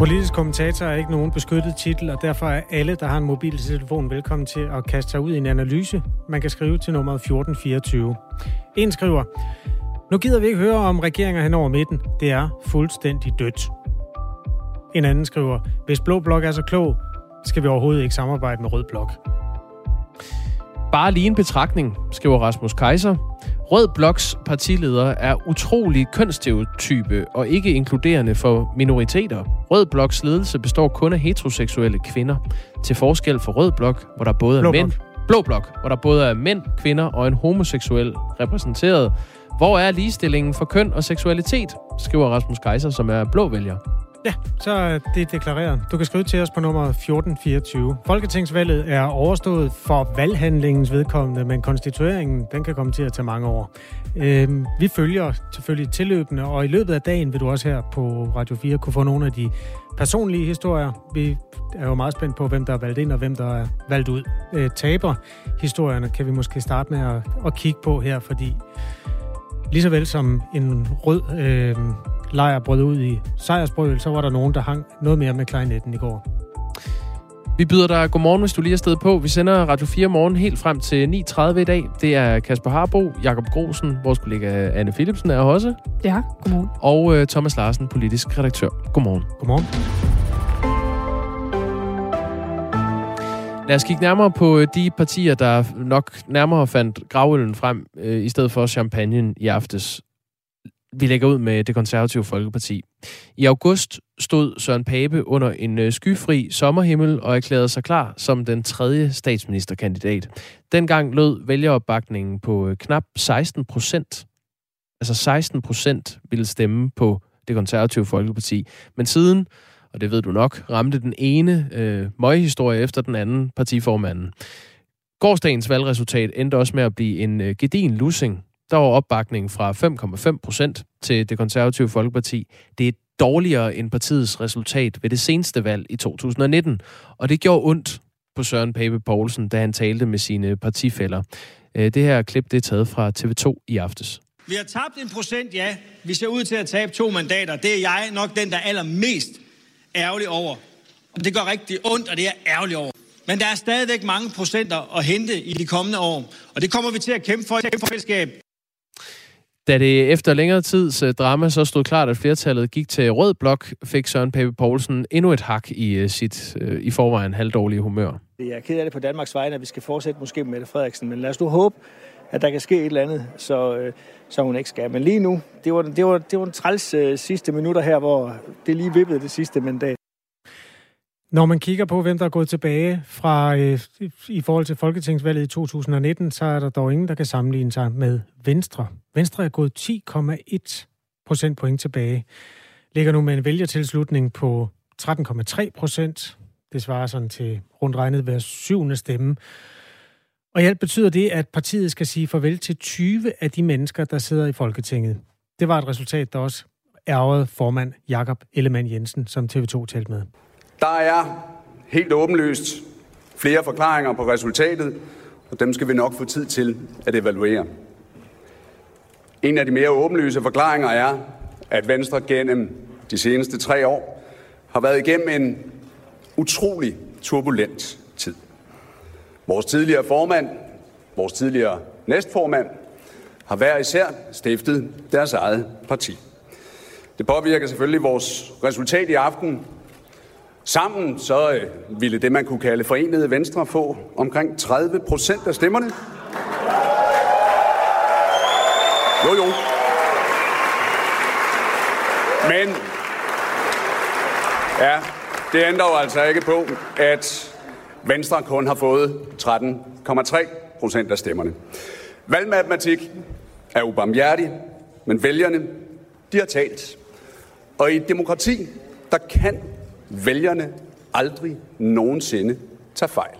Politisk kommentator er ikke nogen beskyttet titel, og derfor er alle, der har en mobiltelefon, velkommen til at kaste sig ud i en analyse. Man kan skrive til nummeret 1424. En skriver, nu gider vi ikke høre om regeringer hen over midten. Det er fuldstændig dødt. En anden skriver, hvis Blå Blok er så klog, skal vi overhovedet ikke samarbejde med Rød Blok. Bare lige en betragtning, skriver Rasmus Kaiser. Rød Bloks partileder er utrolig kønsstereotype og ikke inkluderende for minoriteter. Rød Bloks ledelse består kun af heteroseksuelle kvinder. Til forskel for Rød Blok, hvor der både er Blå mænd... Blok. Blå Blok, hvor der både er mænd, kvinder og en homoseksuel repræsenteret. Hvor er ligestillingen for køn og seksualitet, skriver Rasmus Kaiser, som er blå vælger. Ja, så er det deklareret. Du kan skrive til os på nummer 1424. Folketingsvalget er overstået for valghandlingens vedkommende, men konstitueringen den kan komme til at tage mange år. Øhm, vi følger selvfølgelig tilløbende, og i løbet af dagen vil du også her på Radio 4 kunne få nogle af de personlige historier. Vi er jo meget spændt på, hvem der er valgt ind og hvem der er valgt ud. Øh, taber-historierne kan vi måske starte med at, at kigge på her, fordi lige så vel som en rød øh, lejr brød ud i sejrsbrøl, så var der nogen, der hang noget mere med klarinetten i går. Vi byder dig godmorgen, hvis du lige er stedet på. Vi sender Radio 4 morgen helt frem til 9.30 i dag. Det er Kasper Harbo, Jakob Grosen, vores kollega Anne Philipsen er også, Ja, godmorgen. og øh, Thomas Larsen, politisk redaktør. Godmorgen. Godmorgen. Lad os kigge nærmere på øh, de partier, der nok nærmere fandt gravøllen frem, øh, i stedet for champagne i aftes. Vi lægger ud med det konservative Folkeparti. I august stod Søren Pape under en øh, skyfri sommerhimmel og erklærede sig klar som den tredje statsministerkandidat. Dengang lød vælgeropbakningen på øh, knap 16 procent. Altså 16 procent ville stemme på det konservative Folkeparti. Men siden, og det ved du nok, ramte den ene øh, møghistorie efter den anden partiformanden. Gårdsdagens valgresultat endte også med at blive en øh, gedin lussing. Der var opbakningen fra 5,5 procent til det konservative Folkeparti. Det er dårligere end partiets resultat ved det seneste valg i 2019. Og det gjorde ondt på Søren Pape Poulsen, da han talte med sine partifælder. Øh, det her klip det er taget fra TV2 i aftes. Vi har tabt en procent, ja. Vi ser ud til at tabe to mandater. Det er jeg nok den, der er allermest ærgerlig over. Og det gør rigtig ondt, og det er jeg ærgerlig over. Men der er stadigvæk mange procenter at hente i de kommende år. Og det kommer vi til at kæmpe for i fællesskab. Da det efter længere tids øh, drama så stod klart, at flertallet gik til rød blok, fik Søren Pape Poulsen endnu et hak i øh, sit øh, i forvejen halvdårlige humør. Jeg er ked af det på Danmarks vegne, at vi skal fortsætte måske med Mette Frederiksen, men lad os nu håbe, at der kan ske et eller andet, så, øh, så hun ikke skal. Men lige nu, det var, det var, det var en træls øh, sidste minutter her, hvor det lige vippede det sidste mandat. Når man kigger på, hvem der er gået tilbage fra øh, i forhold til Folketingsvalget i 2019, så er der dog ingen, der kan sammenligne sig med Venstre. Venstre er gået 10,1 procentpoint tilbage. Ligger nu med en vælgertilslutning på 13,3 procent. Det svarer sådan til rundt regnet hver syvende stemme. Og i alt betyder det, at partiet skal sige farvel til 20 af de mennesker, der sidder i Folketinget. Det var et resultat, der også ærgede formand Jakob Ellemann Jensen, som TV2 talte med. Der er helt åbenlyst flere forklaringer på resultatet, og dem skal vi nok få tid til at evaluere. En af de mere åbenlyse forklaringer er, at Venstre gennem de seneste tre år har været igennem en utrolig turbulent tid. Vores tidligere formand, vores tidligere næstformand, har hver især stiftet deres eget parti. Det påvirker selvfølgelig vores resultat i aften, Sammen så øh, ville det, man kunne kalde forenede Venstre, få omkring 30 procent af stemmerne. Jo, jo. Men ja, det ændrer jo altså ikke på, at Venstre kun har fået 13,3 procent af stemmerne. Valgmatematik er ubarmhjertig, men vælgerne, de har talt. Og i et demokrati, der kan vælgerne aldrig nogensinde tager fejl.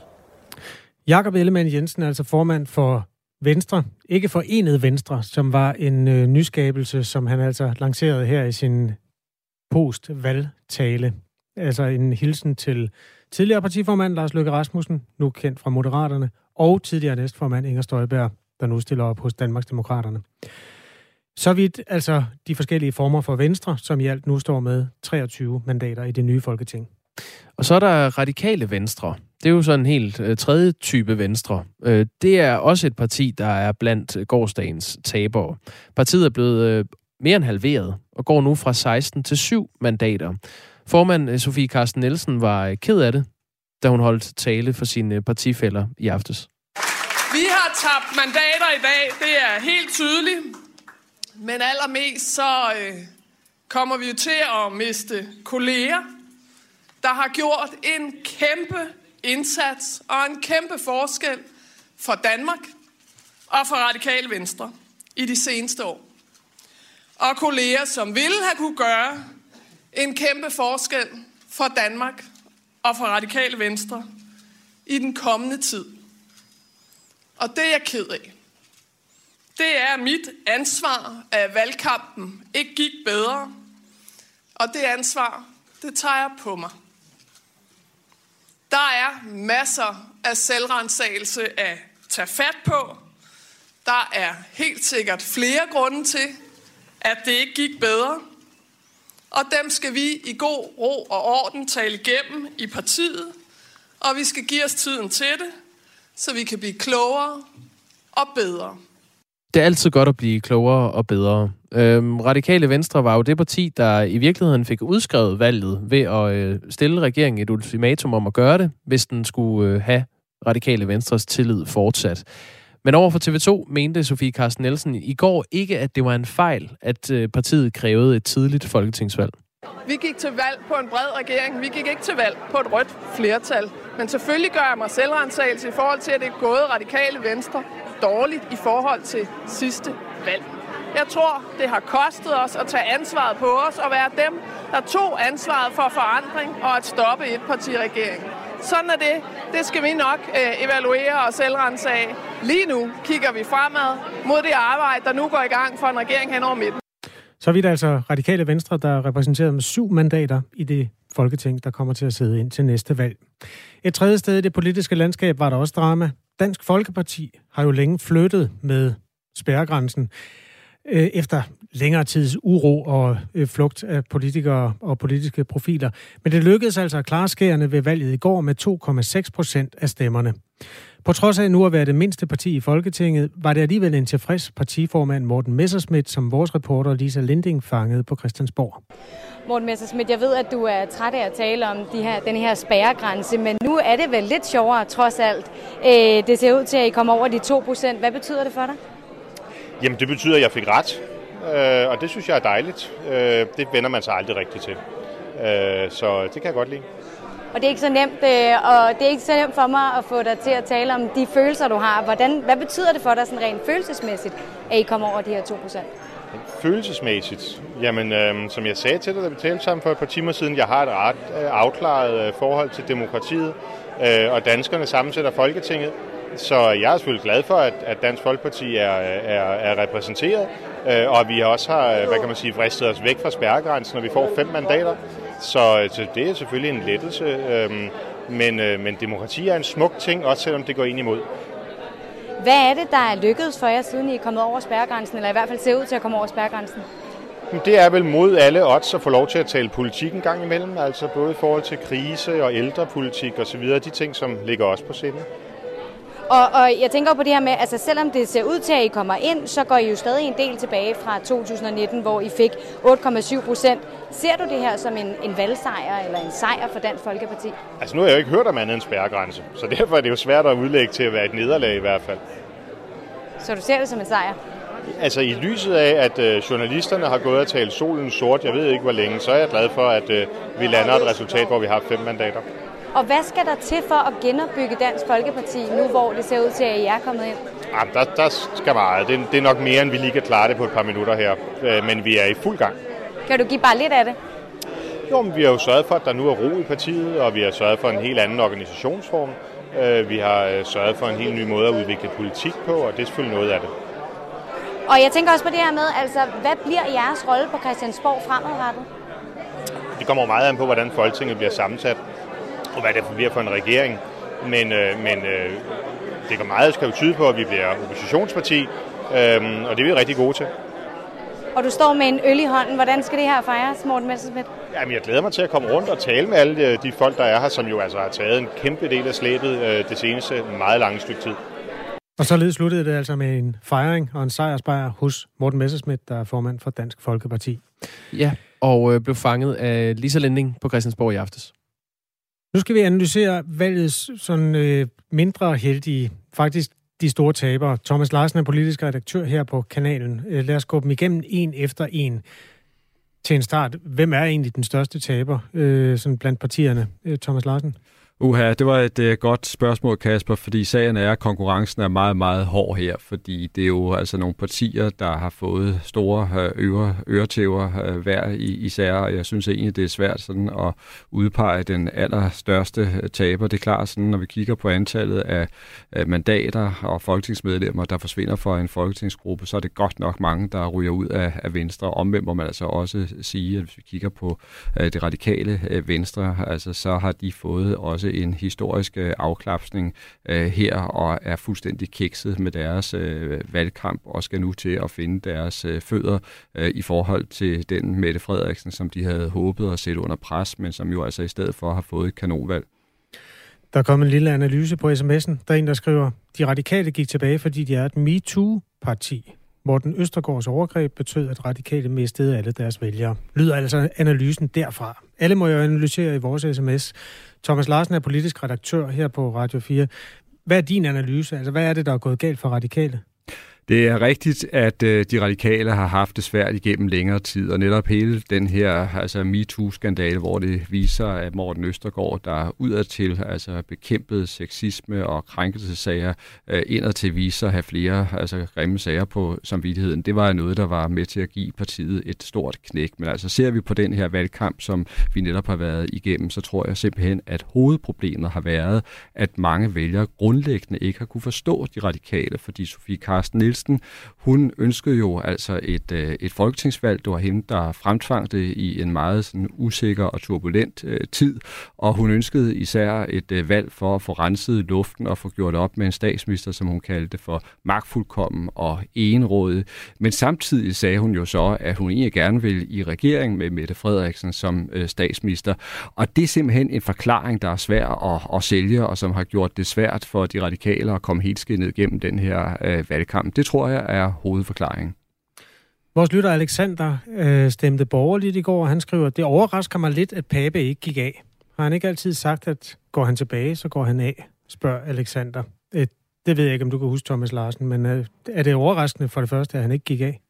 Jakob Ellemann Jensen er altså formand for Venstre, ikke Forenet Venstre, som var en øh, nyskabelse, som han altså lancerede her i sin postvalgtale. Altså en hilsen til tidligere partiformand Lars Løkke Rasmussen, nu kendt fra Moderaterne, og tidligere næstformand Inger Støjberg, der nu stiller op hos Danmarksdemokraterne. Så vidt altså de forskellige former for Venstre, som i alt nu står med 23 mandater i det nye Folketing. Og så er der radikale venstre. Det er jo sådan en helt øh, tredje type venstre. Øh, det er også et parti, der er blandt gårdsdagens tabere. Partiet er blevet øh, mere end halveret og går nu fra 16 til 7 mandater. Formand øh, Sofie Carsten Nielsen var øh, ked af det, da hun holdt tale for sine partifælder i aftes. Vi har tabt mandater i dag, det er helt tydeligt. Men allermest så øh, kommer vi jo til at miste kolleger, der har gjort en kæmpe indsats og en kæmpe forskel for Danmark og for Radikale Venstre i de seneste år. Og kolleger, som ville have kunne gøre en kæmpe forskel for Danmark og for Radikale Venstre i den kommende tid. Og det er jeg ked af. Det er mit ansvar, at valgkampen ikke gik bedre. Og det ansvar, det tager jeg på mig. Der er masser af selvrensagelse at tage fat på. Der er helt sikkert flere grunde til, at det ikke gik bedre. Og dem skal vi i god ro og orden tale igennem i partiet. Og vi skal give os tiden til det, så vi kan blive klogere og bedre. Det er altid godt at blive klogere og bedre. Øhm, Radikale Venstre var jo det parti, der i virkeligheden fik udskrevet valget ved at øh, stille regeringen et ultimatum om at gøre det, hvis den skulle øh, have Radikale Venstres tillid fortsat. Men over for TV2 mente Sofie Carsten Nielsen i går ikke, at det var en fejl, at øh, partiet krævede et tidligt folketingsvalg. Vi gik til valg på en bred regering. Vi gik ikke til valg på et rødt flertal. Men selvfølgelig gør jeg mig selvrensagelse i forhold til, at det er gået radikale venstre dårligt i forhold til sidste valg. Jeg tror, det har kostet os at tage ansvaret på os og være dem, der tog ansvaret for forandring og at stoppe et partiregering. Sådan er det. Det skal vi nok øh, evaluere og selvrensage. Lige nu kigger vi fremad mod det arbejde, der nu går i gang for en regering hen over midten. Så vidt altså radikale venstre, der er repræsenteret med syv mandater i det folketing, der kommer til at sidde ind til næste valg. Et tredje sted i det politiske landskab var der også drama. Dansk Folkeparti har jo længe flyttet med spærregrænsen øh, efter længere tids uro og øh, flugt af politikere og politiske profiler. Men det lykkedes altså at klare skærende ved valget i går med 2,6 procent af stemmerne. På trods af nu at være det mindste parti i Folketinget, var det alligevel en tilfreds partiformand Morten Messerschmidt, som vores reporter Lisa Linding fangede på Christiansborg. Morten Messerschmidt, jeg ved, at du er træt af at tale om de her, den her spærregrænse, men nu er det vel lidt sjovere trods alt. Øh, det ser ud til, at I kommer over de 2 procent. Hvad betyder det for dig? Jamen, det betyder, at jeg fik ret, øh, og det synes jeg er dejligt. Øh, det vender man sig aldrig rigtigt til. Så det kan jeg godt lide. Og det er ikke så nemt, øh, og det er ikke så nemt for mig at få dig til at tale om de følelser, du har. Hvordan, hvad betyder det for dig sådan rent følelsesmæssigt, at I kommer over de her 2%? Følelsesmæssigt? Jamen, øh, som jeg sagde til dig, da vi talte sammen for et par timer siden, jeg har et ret øh, afklaret øh, forhold til demokratiet, øh, og danskerne sammensætter Folketinget. Så jeg er selvfølgelig glad for, at, at Dansk Folkeparti er, er, er repræsenteret, øh, og vi også har, hvad kan man sige, fristet os væk fra spærregrænsen, når vi får fem mandater. Så, så det er selvfølgelig en lettelse, øh, men, øh, men demokrati er en smuk ting, også selvom det går ind imod. Hvad er det, der er lykkedes for jer, siden I er kommet over spærregrænsen, eller i hvert fald ser ud til at komme over spærregrænsen? Det er vel mod alle odds at få lov til at tale politik en gang imellem, altså både i forhold til krise og ældrepolitik osv., de ting, som ligger også på sinde. Og, og jeg tænker på det her med, altså selvom det ser ud til, at I kommer ind, så går I jo stadig en del tilbage fra 2019, hvor I fik 8,7 procent. Ser du det her som en, en valgsejr eller en sejr for Dansk Folkeparti? Altså nu har jeg jo ikke hørt om andet end spærregrænse, så derfor er det jo svært at udlægge til at være et nederlag i hvert fald. Så du ser det som en sejr? Altså i lyset af, at øh, journalisterne har gået og talt solen sort, jeg ved ikke hvor længe, så er jeg glad for, at øh, vi lander et resultat, hvor vi har fem mandater. Og hvad skal der til for at genopbygge Dansk Folkeparti, nu hvor det ser ud til, at I er kommet ind? Jamen, der, der skal meget. Det, det er nok mere, end vi lige kan klare det på et par minutter her. Øh, men vi er i fuld gang. Kan du give bare lidt af det? Jo, men vi har jo sørget for, at der nu er ro i partiet, og vi har sørget for en helt anden organisationsform. Øh, vi har øh, sørget for en helt ny måde at udvikle politik på, og det er selvfølgelig noget af det. Og jeg tænker også på det her med, altså, hvad bliver jeres rolle på Christiansborg fremadrettet? Det kommer meget an på, hvordan Folketinget bliver sammensat og hvad det bliver for en regering. Men, øh, men øh, det går meget skal jo tyde på, at vi bliver oppositionsparti, øh, og det er vi rigtig gode til. Og du står med en øl i hånden. Hvordan skal det her fejres, Morten Messerschmidt? Jamen, jeg glæder mig til at komme rundt og tale med alle de folk, der er her, som jo altså har taget en kæmpe del af slæbet øh, det seneste meget lange stykke tid. Og således sluttede det altså med en fejring og en sejrsbejr hos Morten Messerschmidt, der er formand for Dansk Folkeparti. Ja, og øh, blev fanget af Lisa Lending på Christiansborg i aftes. Nu skal vi analysere valgets sådan øh, mindre heldige, faktisk de store tabere. Thomas Larsen er politisk redaktør her på kanalen. Øh, lad os gå dem igennem en efter en til en start. Hvem er egentlig den største taber øh, sådan blandt partierne, øh, Thomas Larsen? Uha, det var et uh, godt spørgsmål, Kasper, fordi sagen er, at konkurrencen er meget, meget hård her, fordi det er jo altså nogle partier, der har fået store øh, uh, øre, øretæver uh, hver i, især, og jeg synes egentlig, det er svært sådan at udpege den allerstørste taber. Det er klart, sådan, når vi kigger på antallet af uh, mandater og folketingsmedlemmer, der forsvinder fra en folketingsgruppe, så er det godt nok mange, der ryger ud af, af Venstre. Omvendt må man altså også sige, at hvis vi kigger på uh, det radikale uh, Venstre, altså, så har de fået også en historisk øh, afklapsning øh, her og er fuldstændig kikset med deres øh, valgkamp og skal nu til at finde deres øh, fødder øh, i forhold til den Mette Frederiksen, som de havde håbet at sætte under pres, men som jo altså i stedet for har fået et kanonvalg. Der er kommet en lille analyse på sms'en. Der er en, der skriver, de radikale gik tilbage, fordi de er et MeToo-parti. Morten Østergaards overgreb betød, at radikale mistede alle deres vælgere. Lyder altså analysen derfra. Alle må jo analysere i vores sms. Thomas Larsen er politisk redaktør her på Radio 4. Hvad er din analyse? Altså, hvad er det, der er gået galt for radikale? Det er rigtigt, at øh, de radikale har haft det svært igennem længere tid, og netop hele den her altså MeToo-skandale, hvor det viser, at Morten Østergaard, der udadtil altså bekæmpede sexisme og krænkelsesager, øh, viser at have flere altså grimme sager på samvittigheden, det var noget, der var med til at give partiet et stort knæk. Men altså ser vi på den her valgkamp, som vi netop har været igennem, så tror jeg simpelthen, at hovedproblemet har været, at mange vælgere grundlæggende ikke har kunne forstå de radikale, fordi Sofie Carsten Nielsen Nielsen, hun ønskede jo altså et, øh, et folketingsvalg. Det var hende, der fremtvang det i en meget sådan, usikker og turbulent øh, tid, og hun ønskede især et øh, valg for at få renset luften og få gjort op med en statsminister, som hun kaldte for magtfuldkommen og enrådet. Men samtidig sagde hun jo så, at hun egentlig gerne ville i regering med Mette Frederiksen som øh, statsminister. Og det er simpelthen en forklaring, der er svær at, at sælge, og som har gjort det svært for de radikale at komme helt skinnet igennem den her øh, valgkamp. Det tror jeg er hovedforklaringen. Vores lytter Alexander øh, stemte borgerligt i går, og han skriver, det overrasker mig lidt, at Pape ikke gik af. Har han ikke altid sagt, at går han tilbage, så går han af, spørger Alexander. Øh, det ved jeg ikke, om du kan huske, Thomas Larsen, men øh, er det overraskende for det første, at han ikke gik af?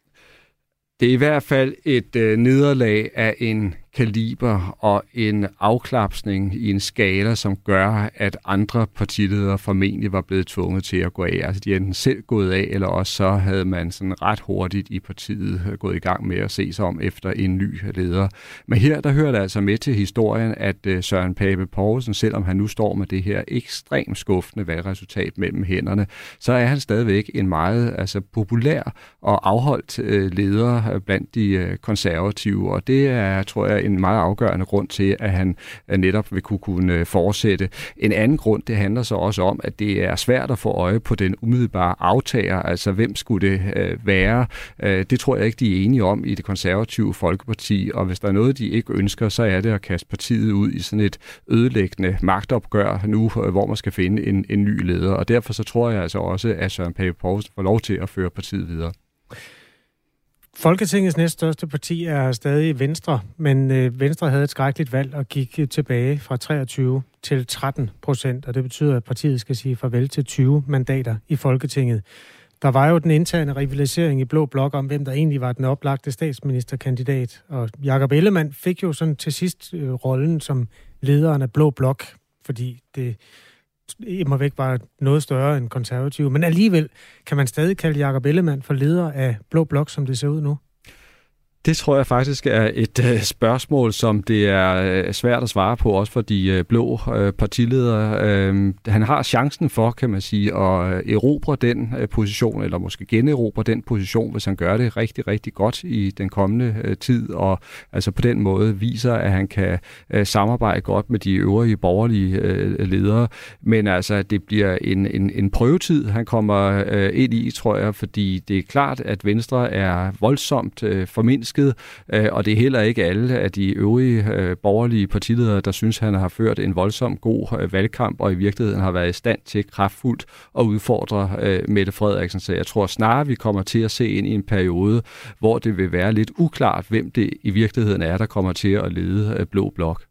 Det er i hvert fald et øh, nederlag af en kaliber og en afklapsning i en skala, som gør, at andre partiledere formentlig var blevet tvunget til at gå af. Altså de er enten selv gået af, eller også så havde man sådan ret hurtigt i partiet øh, gået i gang med at se sig om efter en ny leder. Men her der hører det altså med til historien, at øh, Søren Pape Poulsen, selvom han nu står med det her ekstremt skuffende valgresultat mellem hænderne, så er han stadigvæk en meget altså, populær og afholdt øh, leder blandt de konservative, og det er, tror jeg, en meget afgørende grund til, at han øh, netop vil kunne, kunne øh, fortsætte. En anden grund, det handler så også om, at det er svært at få øje på den umiddelbare aftager, altså hvem skulle det øh, være. Øh, det tror jeg ikke, de er enige om i det konservative Folkeparti, og hvis der er noget, de ikke ønsker, så er det at kaste partiet ud i sådan et ødelæggende magtopgør nu, øh, hvor man skal finde en, en ny leder, og derfor så tror jeg altså også, at Søren Pape Poulsen får lov til at føre partiet videre. Folketingets næststørste parti er stadig Venstre, men øh, Venstre havde et skrækkeligt valg og gik øh, tilbage fra 23 til 13 procent, og det betyder, at partiet skal sige farvel til 20 mandater i Folketinget. Der var jo den interne rivalisering i Blå Blok om, hvem der egentlig var den oplagte statsministerkandidat, og Jakob Ellemann fik jo sådan til sidst øh, rollen som lederen af Blå Blok, fordi det må væk var noget større end konservative. Men alligevel kan man stadig kalde Jakob Ellemann for leder af Blå Blok, som det ser ud nu. Det tror jeg faktisk er et øh, spørgsmål, som det er øh, svært at svare på, også for de øh, blå partiledere. Han har chancen for, kan man sige, at erobre den position, eller måske generobre den position, hvis han gør det rigtig, rigtig godt i den kommende tid, og altså på den måde viser, at han kan samarbejde godt med de øvrige borgerlige ledere. Men altså, det bliver en, en, en prøvetid, han kommer ind i, tror jeg, fordi det er klart, at Venstre er voldsomt uh, formindst elsket, øh, og det er heller ikke alle af de øvrige øh, borgerlige partiledere, der synes, han har ført en voldsom god øh, valgkamp, og i virkeligheden har været i stand til kraftfuldt at udfordre øh, Mette Frederiksen. Så jeg tror snarere, vi kommer til at se ind i en periode, hvor det vil være lidt uklart, hvem det i virkeligheden er, der kommer til at lede øh, Blå Blok.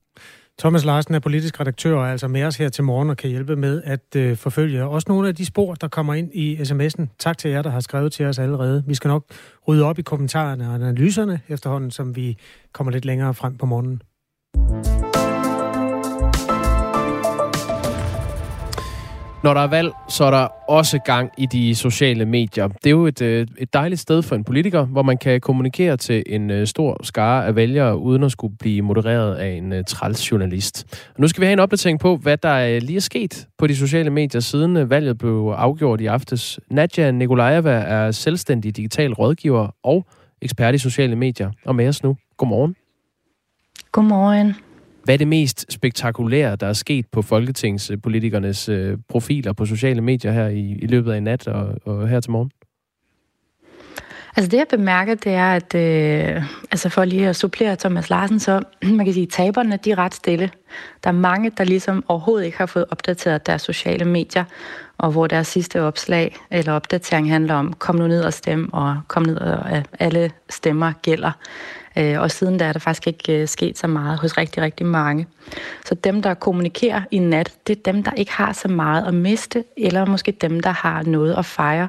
Thomas Larsen er politisk redaktør og er altså med os her til morgen og kan hjælpe med at øh, forfølge også nogle af de spor, der kommer ind i sms'en. Tak til jer, der har skrevet til os allerede. Vi skal nok rydde op i kommentarerne og analyserne efterhånden, som vi kommer lidt længere frem på morgenen. Når der er valg, så er der også gang i de sociale medier. Det er jo et, øh, et dejligt sted for en politiker, hvor man kan kommunikere til en øh, stor skare af vælgere, uden at skulle blive modereret af en øh, træls journalist. Og nu skal vi have en opdatering på, hvad der lige er sket på de sociale medier, siden valget blev afgjort i aftes. Nadja Nikolajeva er selvstændig digital rådgiver og ekspert i sociale medier. Og med os nu. Godmorgen. Godmorgen. Hvad er det mest spektakulære, der er sket på folketingspolitikernes øh, profiler på sociale medier her i, i løbet af nat og, og her til morgen? Altså det, jeg bemærker, det er, at øh, altså for lige at supplere Thomas Larsen, så man kan sige, at taberne de er ret stille. Der er mange, der ligesom overhovedet ikke har fået opdateret deres sociale medier, og hvor deres sidste opslag eller opdatering handler om, kom nu ned og stem, og kom ned og øh, alle stemmer gælder. Øh, og siden da er der faktisk ikke øh, sket så meget hos rigtig, rigtig mange. Så dem, der kommunikerer i nat, det er dem, der ikke har så meget at miste, eller måske dem, der har noget at fejre.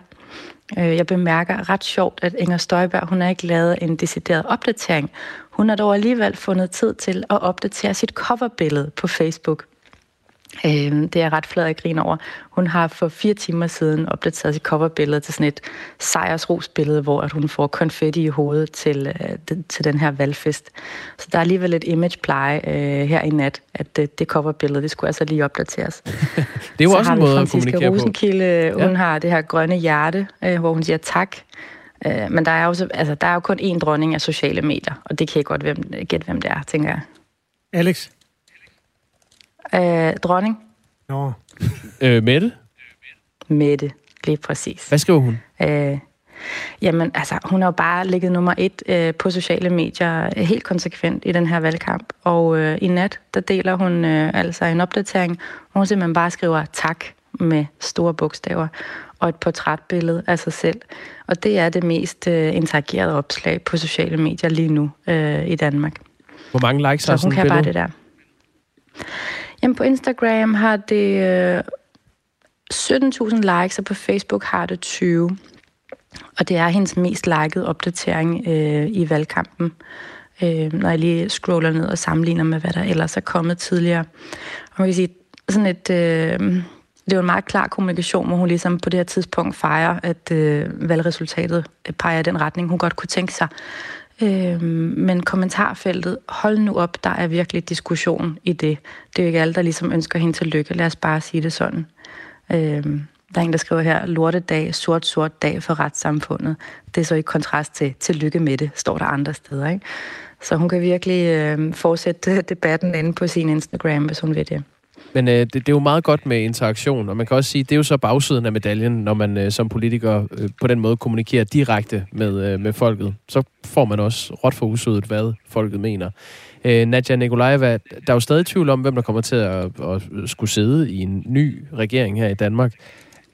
Øh, jeg bemærker ret sjovt, at Inger Støjberg, hun har ikke lavet en decideret opdatering. Hun har dog alligevel fundet tid til at opdatere sit coverbillede på Facebook. Øh, det er ret flad at grine over. Hun har for fire timer siden opdateret sit coverbillede til sådan et sejrsrosbillede, hvor at hun får konfetti i hovedet til, øh, til den her valgfest. Så der er alligevel et imagepleje øh, her i nat, at det, det coverbillede, det skulle altså lige opdateres. det er jo Så også en måde at kommunikere Rosenkilde, på. Hun ja. har det her grønne hjerte, øh, hvor hun siger tak. Øh, men der er, også, altså, der er jo kun én dronning af sociale medier, og det kan jeg godt hvem, gætte, hvem det er, tænker jeg. Alex? Øh, dronning. Nå. øh, Mette? Mette, lige præcis. Hvad skriver hun? Øh, jamen, altså, hun har jo bare ligget nummer et øh, på sociale medier øh, helt konsekvent i den her valgkamp. Og øh, i nat, der deler hun øh, altså en opdatering, hvor hun simpelthen bare skriver tak med store bogstaver og et portrætbillede af sig selv. Og det er det mest øh, interagerede opslag på sociale medier lige nu øh, i Danmark. Hvor mange likes har Så hun kan billede? bare det der. Jamen på Instagram har det øh, 17.000 likes, og på Facebook har det 20. Og det er hendes mest likede opdatering øh, i valgkampen, øh, når jeg lige scroller ned og sammenligner med, hvad der ellers er kommet tidligere. Og man kan sige, sådan et... Øh, det er jo en meget klar kommunikation, hvor hun ligesom på det her tidspunkt fejrer, at øh, valgresultatet peger i den retning, hun godt kunne tænke sig. Øh, men kommentarfeltet, hold nu op, der er virkelig diskussion i det. Det er jo ikke alle, der ligesom ønsker hende til lykke. Lad os bare sige det sådan. Øh, der er en, der skriver her, lortedag, sort, sort dag for retssamfundet. Det er så i kontrast til, til lykke med det, står der andre steder. Ikke? Så hun kan virkelig øh, fortsætte debatten inde på sin Instagram, hvis hun vil det. Men øh, det, det er jo meget godt med interaktion, og man kan også sige, det er jo så bagsiden af medaljen, når man øh, som politiker øh, på den måde kommunikerer direkte med, øh, med folket. Så får man også råt for usødet, hvad folket mener. Øh, Nadja Nikolajeva, der er jo stadig tvivl om, hvem der kommer til at, at skulle sidde i en ny regering her i Danmark.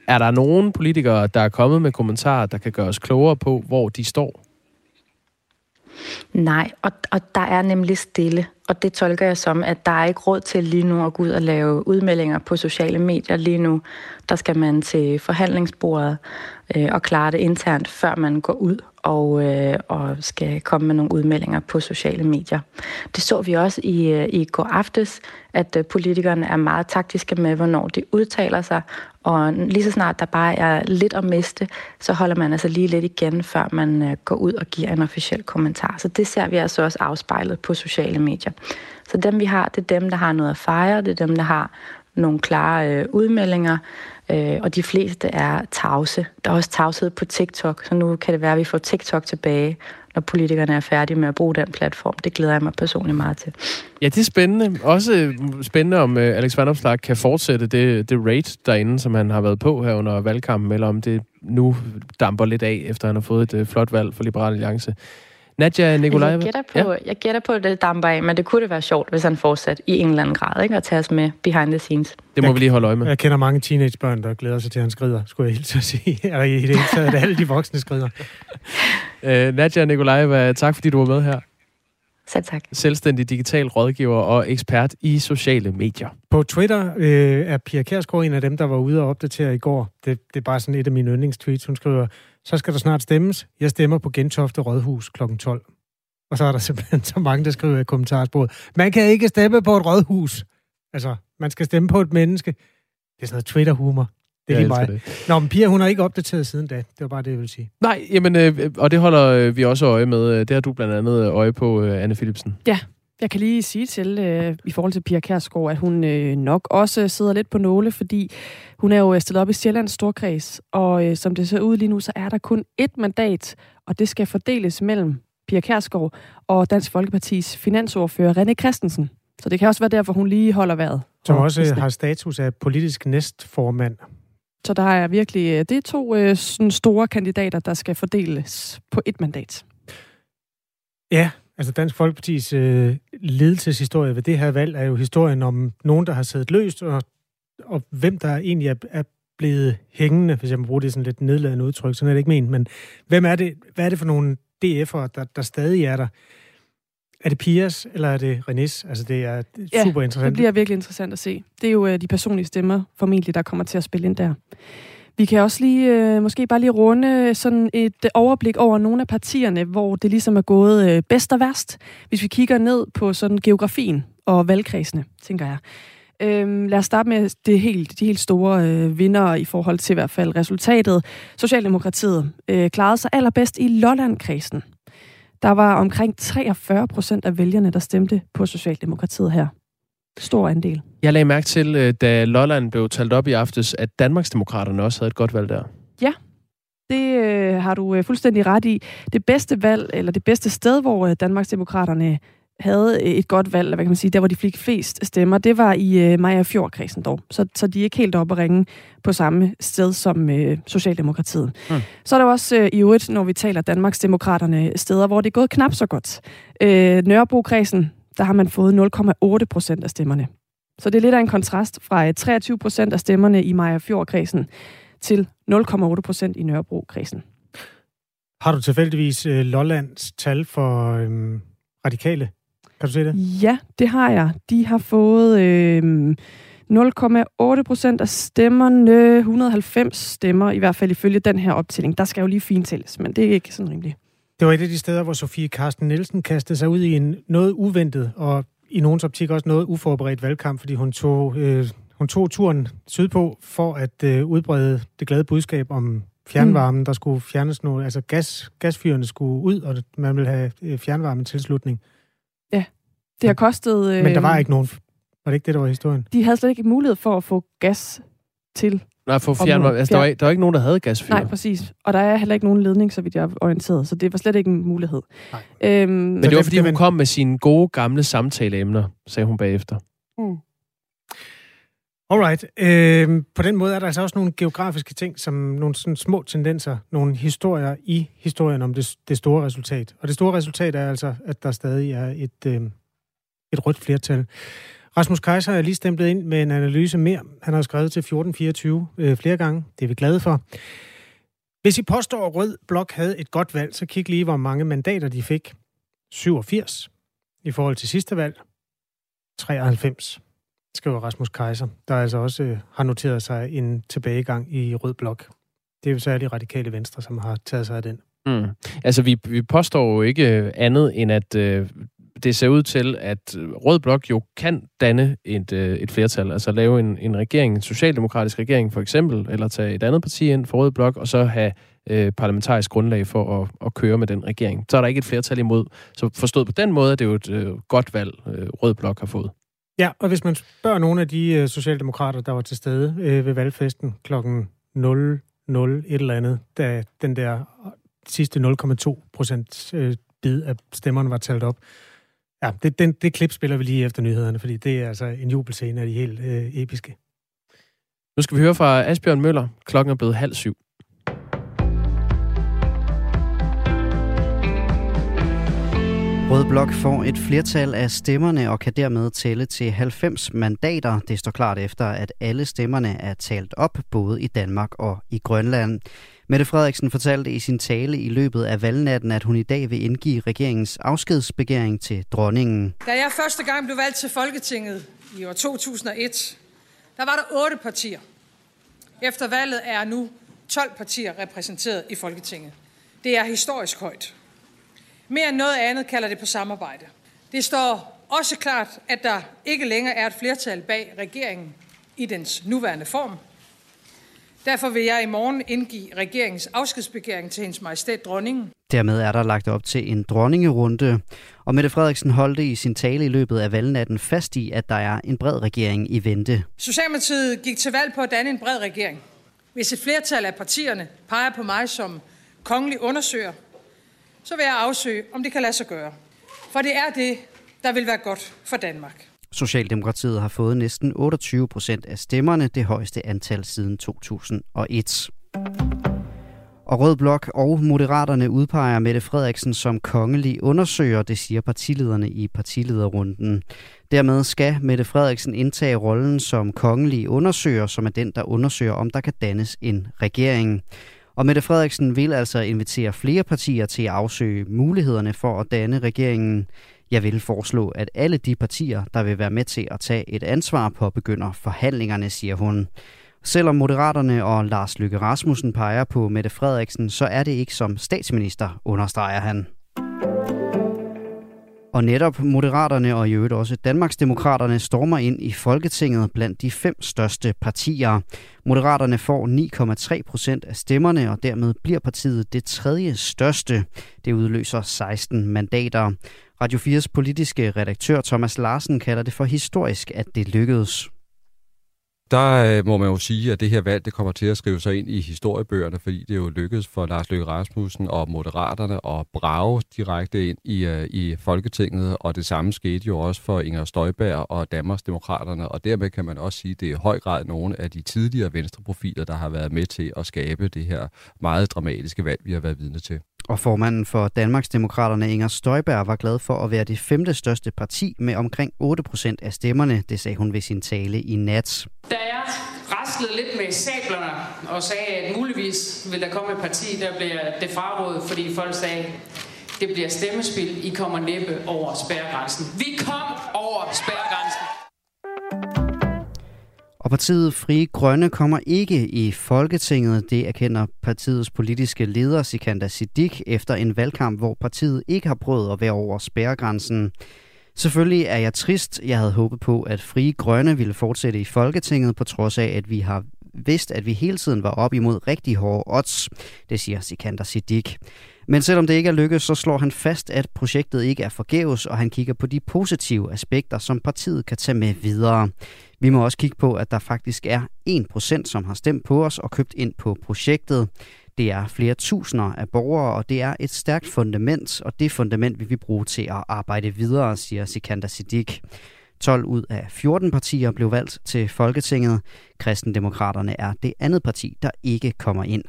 Er der nogen politikere, der er kommet med kommentarer, der kan gøre os klogere på, hvor de står? Nej, og, og der er nemlig stille. Og det tolker jeg som, at der er ikke råd til lige nu at gå ud og lave udmeldinger på sociale medier lige nu. Der skal man til forhandlingsbordet øh, og klare det internt, før man går ud og, øh, og skal komme med nogle udmeldinger på sociale medier. Det så vi også i, øh, i går aftes, at øh, politikerne er meget taktiske med, hvornår de udtaler sig, og lige så snart der bare er lidt at miste, så holder man altså lige lidt igen, før man øh, går ud og giver en officiel kommentar. Så det ser vi altså også afspejlet på sociale medier. Så dem vi har, det er dem, der har noget at fejre, det er dem, der har nogle klare øh, udmeldinger, øh, og de fleste er tavse. Der er også tavshed på TikTok, så nu kan det være, at vi får TikTok tilbage, når politikerne er færdige med at bruge den platform. Det glæder jeg mig personligt meget til. Ja, det er spændende. Også øh, spændende, om øh, Alex Vandopslag kan fortsætte det, det rate derinde, som han har været på her under valgkampen, eller om det nu damper lidt af, efter han har fået et øh, flot valg for Liberal Alliance. Nadja Nikolaj. Jeg gætter, på, ja. jeg gætter på, at det damper af, men det kunne det være sjovt, hvis han fortsat i en eller anden grad, ikke? at tage os med behind the scenes. Det må jeg, vi lige holde øje med. Jeg kender mange teenagebørn, der glæder sig til, at han skrider, skulle jeg hilse at sige. Eller i det hele taget, at alle de voksne skrider. uh, Nadja Nikolaj, tak fordi du var med her. Selv tak. Selvstændig digital rådgiver og ekspert i sociale medier. På Twitter øh, er Pia Kærsgaard en af dem, der var ude og opdatere i går. Det, det er bare sådan et af mine yndlingstweets. Hun skriver, så skal der snart stemmes. Jeg stemmer på Gentofte Rådhus kl. 12. Og så er der simpelthen så mange, der skriver i kommentarsporet, man kan ikke stemme på et rådhus. Altså, man skal stemme på et menneske. Det er sådan noget Twitter-humor. Det er lige mig. Det. Nå, men Pia, hun har ikke opdateret siden da. Det var bare det, jeg ville sige. Nej, jamen, øh, og det holder øh, vi også øje med. Det har du blandt andet øje på, øh, Anne Philipsen. Ja, jeg kan lige sige til, øh, i forhold til Pia Kærsgaard, at hun øh, nok også sidder lidt på nåle, fordi hun er jo stillet op i Sjællands Storkreds, og øh, som det ser ud lige nu, så er der kun ét mandat, og det skal fordeles mellem Pia Kærsgaard og Dansk Folkepartis finansordfører René Christensen. Så det kan også være derfor, hun lige holder vejret. Som også har status af politisk næstformand. Så der er virkelig, øh, det er to øh, sådan store kandidater, der skal fordeles på et mandat. Ja, altså Dansk Folkepartis øh, ledelseshistorie ved det her valg er jo historien om nogen, der har siddet løst, og, og hvem der egentlig er, er blevet hængende, hvis jeg må bruge det sådan lidt nedladende udtryk, sådan er det ikke ment, men hvem er det, hvad er det for nogle DF'ere, der, der stadig er der? Er det Pias, eller er det Renés? Altså, det er ja, super interessant. det bliver virkelig interessant at se. Det er jo uh, de personlige stemmer, formentlig, der kommer til at spille ind der. Vi kan også lige, øh, måske bare lige runde sådan et overblik over nogle af partierne, hvor det ligesom er gået øh, bedst og værst. Hvis vi kigger ned på sådan geografien og valgkredsene, tænker jeg. Øhm, lad os starte med det helt, de helt store øh, vinder i forhold til i hvert fald resultatet. Socialdemokratiet øh, klarede sig allerbedst i Lollandkredsen. Der var omkring 43 procent af vælgerne, der stemte på Socialdemokratiet her. Stor andel. Jeg lagde mærke til, øh, da Lolland blev talt op i aftes, at Danmarksdemokraterne også havde et godt valg der. Ja, det øh, har du øh, fuldstændig ret i. Det bedste valg, eller det bedste sted, hvor øh, Danmarksdemokraterne havde et godt valg, hvad kan man sige, der hvor de fik flest stemmer, det var i uh, Maja Fjordkredsen dog. Så, så de er ikke helt oppe at ringe på samme sted som uh, Socialdemokratiet. Mm. Så er der også uh, i øvrigt, når vi taler Danmarks Demokraterne, steder, hvor det er gået knap så godt. Uh, Nørrebro-kredsen, der har man fået 0,8 procent af stemmerne. Så det er lidt af en kontrast fra 23 procent af stemmerne i Maja Fjordkredsen til 0,8 procent i Nørrebro-kredsen. Har du tilfældigvis uh, Lollands tal for øhm, radikale? Kan du se det? Ja, det har jeg. De har fået øh, 0,8 procent af stemmerne, 190 stemmer, i hvert fald ifølge den her optælling. Der skal jo lige fintælles, men det er ikke sådan rimeligt. Det var et af de steder, hvor Sofie Karsten Nielsen kastede sig ud i en noget uventet og i nogens optik også noget uforberedt valgkamp, fordi hun tog, øh, hun tog turen sydpå for at øh, udbrede det glade budskab om fjernvarmen. Mm. Der skulle fjernes noget, altså gas, gasfyrene skulle ud, og man ville have øh, fjernvarmetilslutning. Ja, det har kostet... Øh, Men der var øh, ikke nogen... Var det ikke det, der var historien? De havde slet ikke mulighed for at få gas til... Nej, for fjernvarme. Altså, der, var, der var ikke nogen, der havde gasfyr. Nej, præcis. Og der er heller ikke nogen ledning, så vidt jeg er orienteret. Så det var slet ikke en mulighed. Nej. Øhm, Men det var, fordi hun kom med sine gode, gamle samtaleemner, sagde hun bagefter. Mm. Alright. Øh, på den måde er der altså også nogle geografiske ting, som nogle sådan små tendenser, nogle historier i historien om det, det store resultat. Og det store resultat er altså, at der stadig er et, øh, et rødt flertal. Rasmus Kaiser er lige stemplet ind med en analyse mere. Han har skrevet til 1424 øh, flere gange. Det er vi glade for. Hvis I påstår, at Rød Blok havde et godt valg, så kig lige, hvor mange mandater de fik. 87 i forhold til sidste valg. 93 skriver Rasmus Kaiser, der altså også øh, har noteret sig en tilbagegang i Rød Blok. Det er jo særligt radikale venstre, som har taget sig af den. Mm. Altså, vi, vi påstår jo ikke øh, andet, end at øh, det ser ud til, at øh, Rød Blok jo kan danne et, øh, et flertal, altså lave en, en regering, en socialdemokratisk regering for eksempel, eller tage et andet parti ind for Rød Blok, og så have øh, parlamentarisk grundlag for at, at køre med den regering. Så er der ikke et flertal imod. Så forstået på den måde, er det jo et øh, godt valg, øh, Rød Blok har fået. Ja, og hvis man spørger nogle af de øh, socialdemokrater, der var til stede øh, ved valgfesten klokken 0, 0 et eller andet, da den der sidste 0,2 procent øh, bid af stemmerne var talt op, Ja, det, den, det klip spiller vi lige efter nyhederne, fordi det er altså en jubelscene af de helt øh, episke. Nu skal vi høre fra Asbjørn Møller. Klokken er blevet halv syv. Rød Blok får et flertal af stemmerne og kan dermed tælle til 90 mandater. Det står klart efter, at alle stemmerne er talt op, både i Danmark og i Grønland. Mette Frederiksen fortalte i sin tale i løbet af valgnatten, at hun i dag vil indgive regeringens afskedsbegæring til dronningen. Da jeg første gang blev valgt til Folketinget i år 2001, der var der otte partier. Efter valget er nu 12 partier repræsenteret i Folketinget. Det er historisk højt. Mere end noget andet kalder det på samarbejde. Det står også klart, at der ikke længere er et flertal bag regeringen i dens nuværende form. Derfor vil jeg i morgen indgive regeringens afskedsbegæring til hendes majestæt dronningen. Dermed er der lagt op til en dronningerunde, og Mette Frederiksen holdte i sin tale i løbet af valgnatten fast i, at der er en bred regering i vente. Socialdemokratiet gik til valg på at danne en bred regering. Hvis et flertal af partierne peger på mig som kongelig undersøger, så vil jeg afsøge, om det kan lade sig gøre. For det er det, der vil være godt for Danmark. Socialdemokratiet har fået næsten 28 procent af stemmerne, det højeste antal siden 2001. Og Rød Blok og Moderaterne udpeger Mette Frederiksen som kongelig undersøger, det siger partilederne i partilederrunden. Dermed skal Mette Frederiksen indtage rollen som kongelig undersøger, som er den, der undersøger, om der kan dannes en regering. Og Mette Frederiksen vil altså invitere flere partier til at afsøge mulighederne for at danne regeringen. Jeg vil foreslå, at alle de partier, der vil være med til at tage et ansvar på, begynder forhandlingerne, siger hun. Selvom Moderaterne og Lars Lykke Rasmussen peger på Mette Frederiksen, så er det ikke som statsminister, understreger han. Og netop Moderaterne og i øvrigt også Danmarksdemokraterne stormer ind i Folketinget blandt de fem største partier. Moderaterne får 9,3 procent af stemmerne, og dermed bliver partiet det tredje største. Det udløser 16 mandater. Radio 4's politiske redaktør Thomas Larsen kalder det for historisk, at det lykkedes. Der øh, må man jo sige, at det her valg det kommer til at skrive sig ind i historiebøgerne, fordi det jo lykkedes for Lars Løkke Rasmussen og Moderaterne at brage direkte ind i, øh, i Folketinget, og det samme skete jo også for Inger Støjberg og Danmarks Demokraterne, og dermed kan man også sige, at det er i høj grad nogle af de tidligere venstreprofiler, der har været med til at skabe det her meget dramatiske valg, vi har været vidne til. Og formanden for Danmarksdemokraterne Inger Støjberg var glad for at være det femte største parti med omkring 8 procent af stemmerne, det sagde hun ved sin tale i nat. Da jeg raslede lidt med sablerne og sagde, at muligvis vil der komme et parti, der bliver det frarådet, fordi folk sagde, det bliver stemmespil, I kommer næppe over spærregrænsen. Vi kom over spærregrænsen. Og partiet Frie Grønne kommer ikke i Folketinget. Det erkender partiets politiske leder Sikanda Siddiq efter en valgkamp, hvor partiet ikke har prøvet at være over spærregrænsen. Selvfølgelig er jeg trist. Jeg havde håbet på, at Frie Grønne ville fortsætte i Folketinget, på trods af, at vi har vidst, at vi hele tiden var op imod rigtig hårde odds. Det siger Sikander Siddiq. Men selvom det ikke er lykkedes, så slår han fast, at projektet ikke er forgæves, og han kigger på de positive aspekter, som partiet kan tage med videre. Vi må også kigge på, at der faktisk er 1%, som har stemt på os og købt ind på projektet. Det er flere tusinder af borgere, og det er et stærkt fundament, og det fundament vil vi bruge til at arbejde videre, siger Sikander Siddiq. 12 ud af 14 partier blev valgt til Folketinget. Kristendemokraterne er det andet parti, der ikke kommer ind.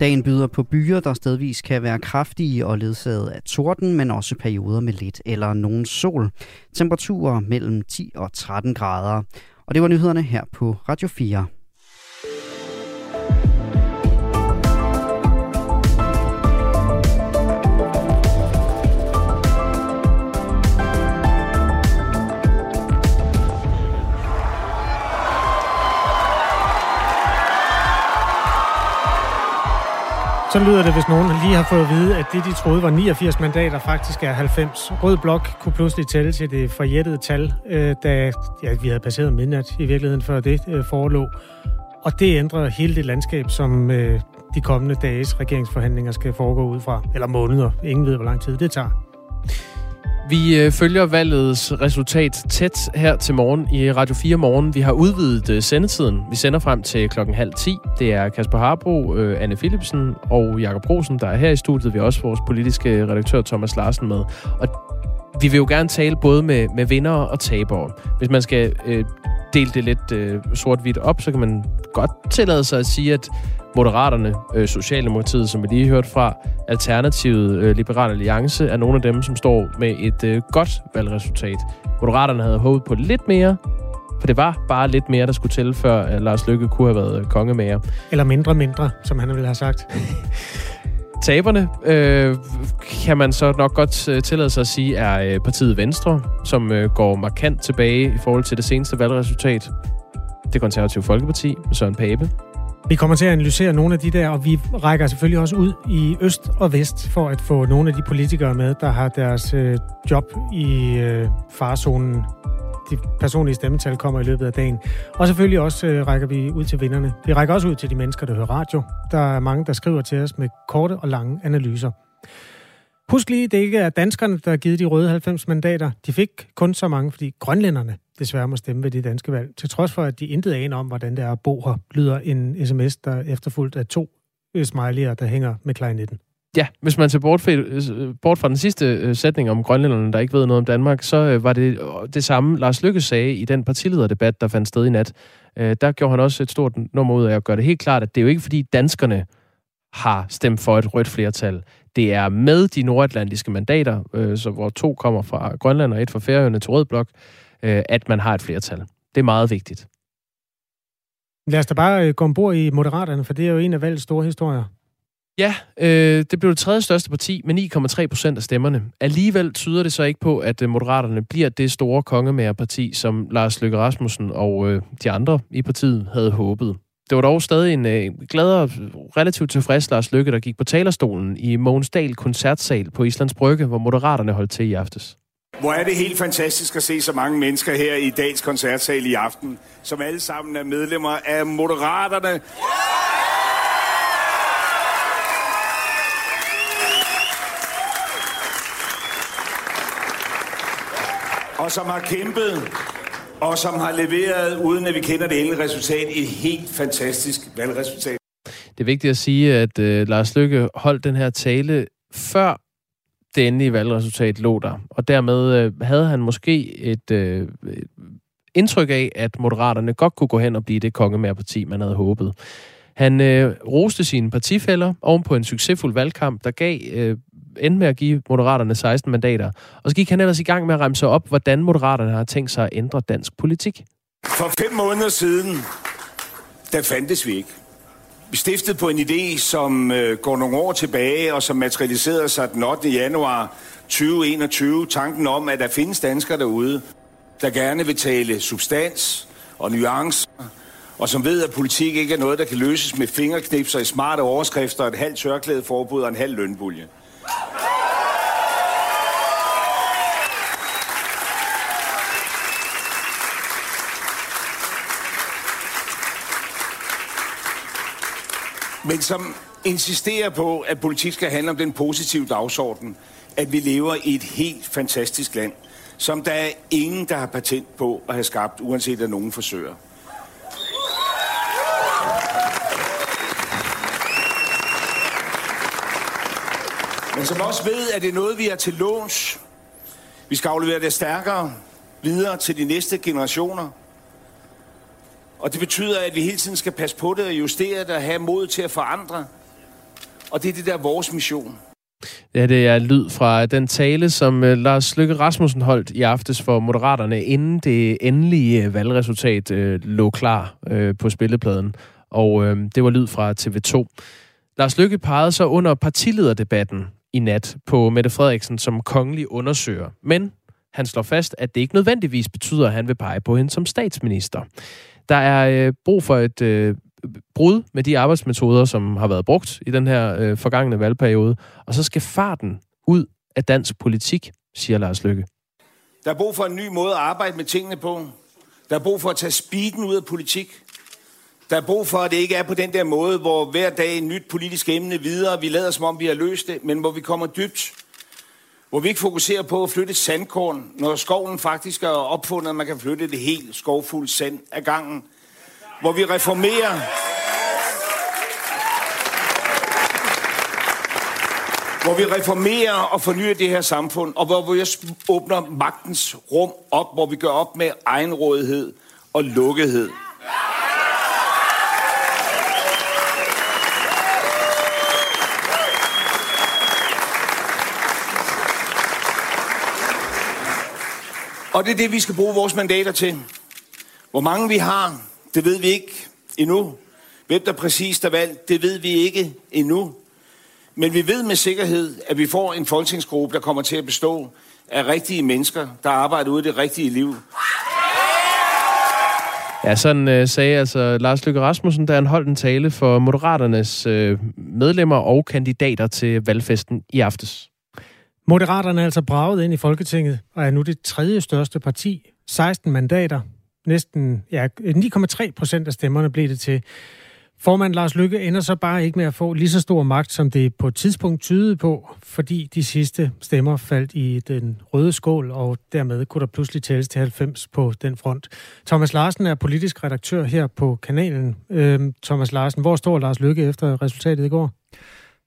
Dagen byder på byer, der stedvis kan være kraftige og ledsaget af torden, men også perioder med lidt eller nogen sol. Temperaturer mellem 10 og 13 grader. Og det var nyhederne her på Radio 4. Så lyder det, hvis nogen lige har fået at vide, at det, de troede var 89 mandater, faktisk er 90. Rød Blok kunne pludselig tælle til det forjættede tal, øh, da ja, vi havde passeret midnat i virkeligheden, før det øh, forelå. Og det ændrer hele det landskab, som øh, de kommende dages regeringsforhandlinger skal foregå ud fra. Eller måneder. Ingen ved, hvor lang tid det tager. Vi øh, følger valgets resultat tæt her til morgen i Radio 4 Morgen. Vi har udvidet øh, sendetiden. Vi sender frem til klokken halv 10. Det er Kasper Harbro, øh, Anne Philipsen og Jakob Rosen, der er her i studiet. Vi har også vores politiske redaktør Thomas Larsen med. Og vi vil jo gerne tale både med, med vinder og tabere. Hvis man skal øh, dele det lidt øh, sort-hvidt op, så kan man godt tillade sig at sige, at Moderaterne, øh, Socialdemokratiet, som vi lige hørte fra, Alternativet, øh, Liberal Alliance, er nogle af dem, som står med et øh, godt valgresultat. Moderaterne havde håbet på lidt mere, for det var bare lidt mere, der skulle til, før at Lars Løkke kunne have været kongemager. Eller mindre mindre, som han ville have sagt. Taberne øh, kan man så nok godt øh, tillade sig at sige, er øh, partiet Venstre, som øh, går markant tilbage i forhold til det seneste valgresultat. Det konservative Folkeparti, Søren Pape, vi kommer til at analysere nogle af de der, og vi rækker selvfølgelig også ud i øst og vest for at få nogle af de politikere med, der har deres øh, job i øh, farzonen. De personlige stemmetal kommer i løbet af dagen. Og selvfølgelig også øh, rækker vi ud til vinderne. Vi rækker også ud til de mennesker, der hører radio. Der er mange, der skriver til os med korte og lange analyser. Husk lige, det ikke er danskerne, der har givet de røde 90 mandater. De fik kun så mange, fordi grønlænderne desværre må stemme ved det danske valg. Til trods for, at de intet aner om, hvordan det er at bo her, lyder en sms, der er efterfulgt af to øh, smiley'er, der hænger med klarinetten. Ja, hvis man ser bort fra, øh, bort fra den sidste øh, sætning om grønlænderne, der ikke ved noget om Danmark, så var det det samme, Lars Lykke sagde i den partilederdebat, der fandt sted i nat. Der gjorde han også et stort nummer ud af at gøre det helt klart, at det er jo ikke fordi danskerne har stemt for et rødt flertal. Det er med de nordatlantiske mandater, så hvor to kommer fra Grønland og et fra Færøerne til Rød Blok, øh, at man har et flertal. Det er meget vigtigt. Lad os da bare øh, gå ombord i Moderaterne, for det er jo en af valgets store historier. Ja, øh, det blev det tredje største parti med 9,3 procent af stemmerne. Alligevel tyder det så ikke på, at øh, Moderaterne bliver det store kongemærerparti, som Lars Løkke Rasmussen og øh, de andre i partiet havde håbet. Det var dog stadig en øh, glad og relativt tilfreds Lars Løkke, der gik på talerstolen i Mogens Dahl koncertsal på Islands Brygge, hvor Moderaterne holdt til i aftes. Hvor er det helt fantastisk at se så mange mennesker her i dagens koncertsal i aften, som alle sammen er medlemmer af Moderaterne. Og som har kæmpet, og som har leveret, uden at vi kender det endelige resultat, et helt fantastisk valgresultat. Det er vigtigt at sige, at uh, Lars Lykke holdt den her tale før det endelige valgresultat lå der. Og dermed øh, havde han måske et øh, øh, indtryk af, at Moderaterne godt kunne gå hen og blive det kongemærparti, man havde håbet. Han øh, roste sine partifælder oven på en succesfuld valgkamp, der gav øh, endte med at give Moderaterne 16 mandater. Og så gik han ellers i gang med at remse op, hvordan Moderaterne har tænkt sig at ændre dansk politik. For fem måneder siden, der fandtes vi ikke stiftet på en idé, som øh, går nogle år tilbage, og som materialiserede sig den 8. januar 2021. Tanken om, at der findes danskere derude, der gerne vil tale substans og nuancer, og som ved, at politik ikke er noget, der kan løses med fingerknipser i smarte overskrifter, et halvt tørklæde forbud og en halv lønbulje. Men som insisterer på, at politik skal handle om den positive dagsorden, at vi lever i et helt fantastisk land, som der er ingen, der har patent på at have skabt, uanset at nogen forsøger. Men som også ved, at det er noget, vi er til låns. Vi skal aflevere det stærkere videre til de næste generationer. Og det betyder, at vi hele tiden skal passe på det og justere det og have mod til at forandre. Og det er det der vores mission. Ja, det er lyd fra den tale, som øh, Lars Lykke Rasmussen holdt i aftes for Moderaterne, inden det endelige øh, valgresultat øh, lå klar øh, på spillepladen. Og øh, det var lyd fra TV2. Lars Lykke pegede så under partilederdebatten i nat på Mette Frederiksen som kongelig undersøger. Men han slår fast, at det ikke nødvendigvis betyder, at han vil pege på hende som statsminister. Der er øh, brug for et øh, brud med de arbejdsmetoder, som har været brugt i den her øh, forgangne valgperiode, og så skal farten ud af dansk politik, siger Lars Lykke. Der er brug for en ny måde at arbejde med tingene på. Der er brug for at tage speeden ud af politik. Der er brug for, at det ikke er på den der måde, hvor hver dag et nyt politisk emne videre, vi lader som om vi har løst det, men hvor vi kommer dybt. Hvor vi ikke fokuserer på at flytte sandkorn, når skoven faktisk er opfundet, at man kan flytte det helt skovfuldt sand af gangen. Hvor vi reformerer hvor vi reformerer og fornyer det her samfund, og hvor vi åbner magtens rum op, hvor vi gør op med egenrådighed og lukkethed. Og det er det, vi skal bruge vores mandater til. Hvor mange vi har, det ved vi ikke endnu. Hvem der præcis er valgt, det ved vi ikke endnu. Men vi ved med sikkerhed, at vi får en folketingsgruppe, der kommer til at bestå af rigtige mennesker, der arbejder ude i det rigtige liv. Ja, sådan øh, sagde altså Lars Løkke Rasmussen, da han holdt en tale for Moderaternes øh, medlemmer og kandidater til valgfesten i aftes. Moderaterne er altså braget ind i Folketinget og er nu det tredje største parti. 16 mandater. Næsten ja, 9,3 procent af stemmerne blev det til. Formand Lars Lykke ender så bare ikke med at få lige så stor magt, som det på et tidspunkt tydede på, fordi de sidste stemmer faldt i den røde skål, og dermed kunne der pludselig tælles til 90 på den front. Thomas Larsen er politisk redaktør her på kanalen. Øhm, Thomas Larsen, hvor står Lars Lykke efter resultatet i går?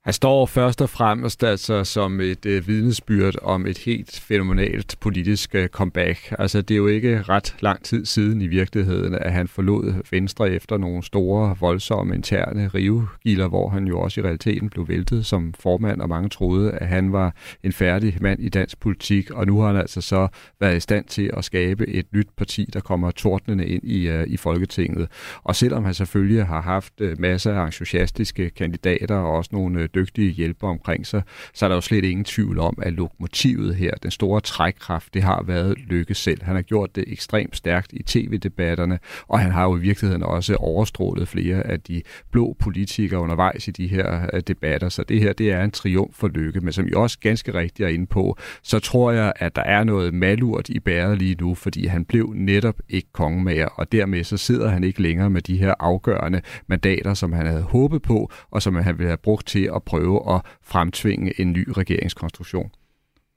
Han står først og fremmest altså som et øh, vidnesbyrd om et helt fænomenalt politisk øh, comeback. Altså det er jo ikke ret lang tid siden i virkeligheden, at han forlod Venstre efter nogle store, voldsomme interne rivegilder, hvor han jo også i realiteten blev væltet som formand, og mange troede, at han var en færdig mand i dansk politik, og nu har han altså så været i stand til at skabe et nyt parti, der kommer tordnende ind i, øh, i Folketinget. Og selvom han selvfølgelig har haft øh, masser af entusiastiske kandidater og også nogle øh, dygtige hjælpere omkring sig, så er der jo slet ingen tvivl om, at lokomotivet her, den store trækkraft, det har været Lykke selv. Han har gjort det ekstremt stærkt i tv-debatterne, og han har jo i virkeligheden også overstrålet flere af de blå politikere undervejs i de her øh, debatter. Så det her, det er en triumf for Lykke, men som I også ganske rigtigt er inde på, så tror jeg, at der er noget malurt i bæret lige nu, fordi han blev netop ikke kongemager, og dermed så sidder han ikke længere med de her afgørende mandater, som han havde håbet på, og som han ville have brugt til at prøve at fremtvinge en ny regeringskonstruktion.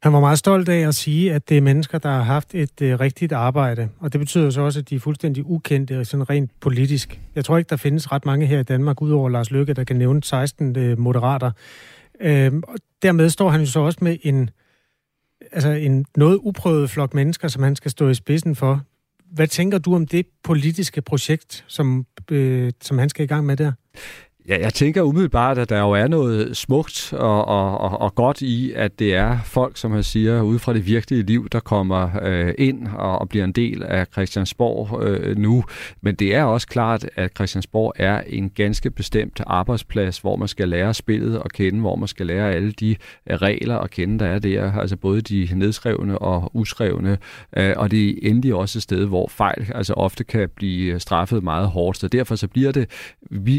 Han var meget stolt af at sige, at det er mennesker, der har haft et øh, rigtigt arbejde. Og det betyder så også, at de er fuldstændig ukendte, øh, sådan rent politisk. Jeg tror ikke, der findes ret mange her i Danmark, udover Lars Løkke, der kan nævne 16 øh, moderater. Øh, og dermed står han jo så også med en, altså en noget uprøvet flok mennesker, som han skal stå i spidsen for. Hvad tænker du om det politiske projekt, som, øh, som han skal i gang med der? Ja, jeg tænker umiddelbart, at der jo er noget smukt og, og, og, og godt i, at det er folk, som jeg siger, ude fra det virkelige liv, der kommer øh, ind og, og bliver en del af Christiansborg øh, nu. Men det er også klart, at Christiansborg er en ganske bestemt arbejdsplads, hvor man skal lære spillet og kende, hvor man skal lære alle de øh, regler og kende, der er der. Altså både de nedskrevne og uskrevne. Øh, og det er endelig også et sted, hvor fejl altså ofte kan blive straffet meget hårdt. Så derfor så bliver det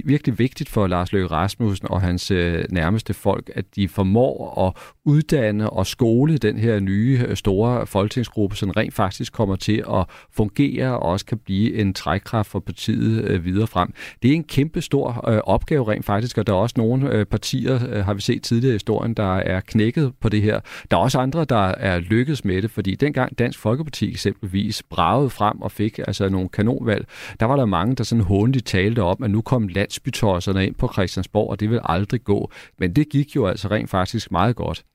virkelig vigtigt for Lars Løkke Rasmussen og hans øh, nærmeste folk, at de formår at uddanne og skole den her nye øh, store folketingsgruppe, som rent faktisk kommer til at fungere og også kan blive en trækkraft for partiet øh, videre frem. Det er en kæmpe stor øh, opgave rent faktisk, og der er også nogle øh, partier, øh, har vi set tidligere i historien, der er knækket på det her. Der er også andre, der er lykkedes med det, fordi dengang Dansk Folkeparti eksempelvis bragede frem og fik altså nogle kanonvalg, der var der mange, der sådan håndligt talte om, at nu kom landsbytosserne ind på Christiansborg, og det vil aldrig gå. Men det gik jo altså rent faktisk meget godt.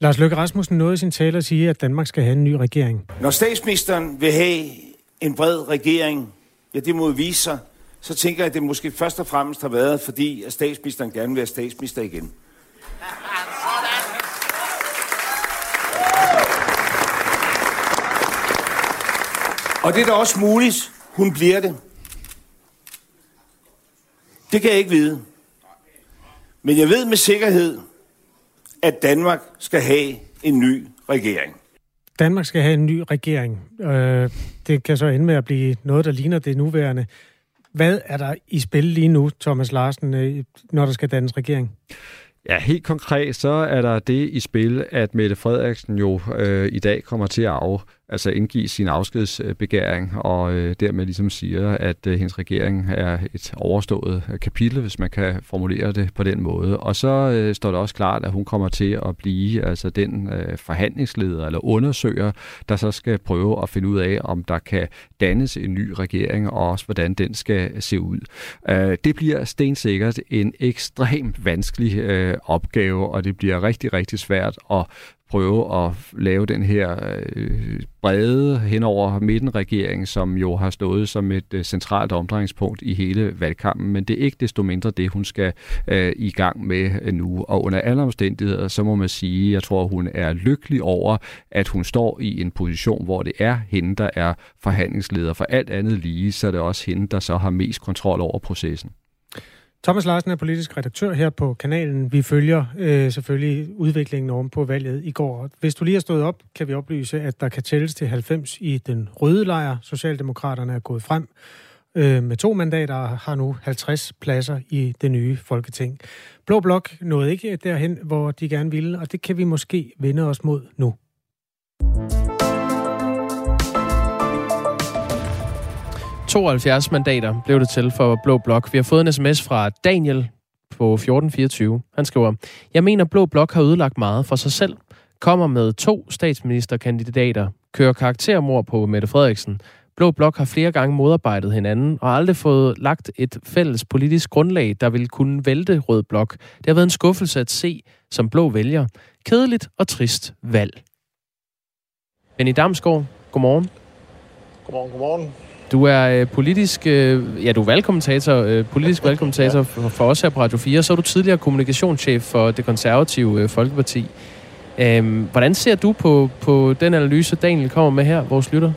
Lars Løkke Rasmussen nåede i sin tale at sige, at Danmark skal have en ny regering. Når statsministeren vil have en bred regering, ja, det må vise sig, så tænker jeg, at det måske først og fremmest har været, fordi at statsministeren gerne vil være statsminister igen. Og det er da også muligt, hun bliver det. Det kan jeg ikke vide. Men jeg ved med sikkerhed, at Danmark skal have en ny regering. Danmark skal have en ny regering. Øh, det kan så ende med at blive noget, der ligner det nuværende. Hvad er der i spil lige nu, Thomas Larsen, øh, når der skal dannes regering? Ja, helt konkret så er der det i spil, at Mette Frederiksen jo øh, i dag kommer til at af, altså indgive sin afskedsbegæring, og øh, dermed ligesom siger, at øh, hendes regering er et overstået øh, kapitel, hvis man kan formulere det på den måde. Og så øh, står det også klart, at hun kommer til at blive altså den øh, forhandlingsleder eller undersøger, der så skal prøve at finde ud af, om der kan dannes en ny regering, og også hvordan den skal se ud. Øh, det bliver stensikkert en ekstremt vanskelig øh, opgave, og det bliver rigtig, rigtig svært at prøve at lave den her øh, brede henover midtenregering, som jo har stået som et øh, centralt omdrejningspunkt i hele valgkampen, men det er ikke desto mindre det, hun skal øh, i gang med øh, nu. Og under alle omstændigheder, så må man sige, jeg tror, hun er lykkelig over, at hun står i en position, hvor det er hende, der er forhandlingsleder. For alt andet lige, så er det også hende, der så har mest kontrol over processen. Thomas Larsen er politisk redaktør her på kanalen. Vi følger øh, selvfølgelig udviklingen oven på valget i går. Hvis du lige har stået op, kan vi oplyse, at der kan tælles til 90 i den røde lejr. Socialdemokraterne er gået frem øh, med to mandater og har nu 50 pladser i det nye Folketing. Blå Blok nåede ikke derhen, hvor de gerne ville, og det kan vi måske vende os mod nu. 72 mandater blev det til for Blå Blok. Vi har fået en sms fra Daniel på 1424. Han skriver, Jeg mener, Blå Blok har ødelagt meget for sig selv. Kommer med to statsministerkandidater. Kører karaktermord på Mette Frederiksen. Blå Blok har flere gange modarbejdet hinanden og aldrig fået lagt et fælles politisk grundlag, der vil kunne vælte Rød Blok. Det har været en skuffelse at se som blå vælger. Kedeligt og trist valg. Benny Damsgaard, godmorgen. Godmorgen, godmorgen. Du er øh, politisk, øh, ja, du er valgkommentator, øh, politisk valgkommentator for, for os her på Radio 4. Så er du tidligere kommunikationschef for det konservative øh, Folkeparti. Øhm, hvordan ser du på, på den analyse, Daniel kommer med her, vores lytter?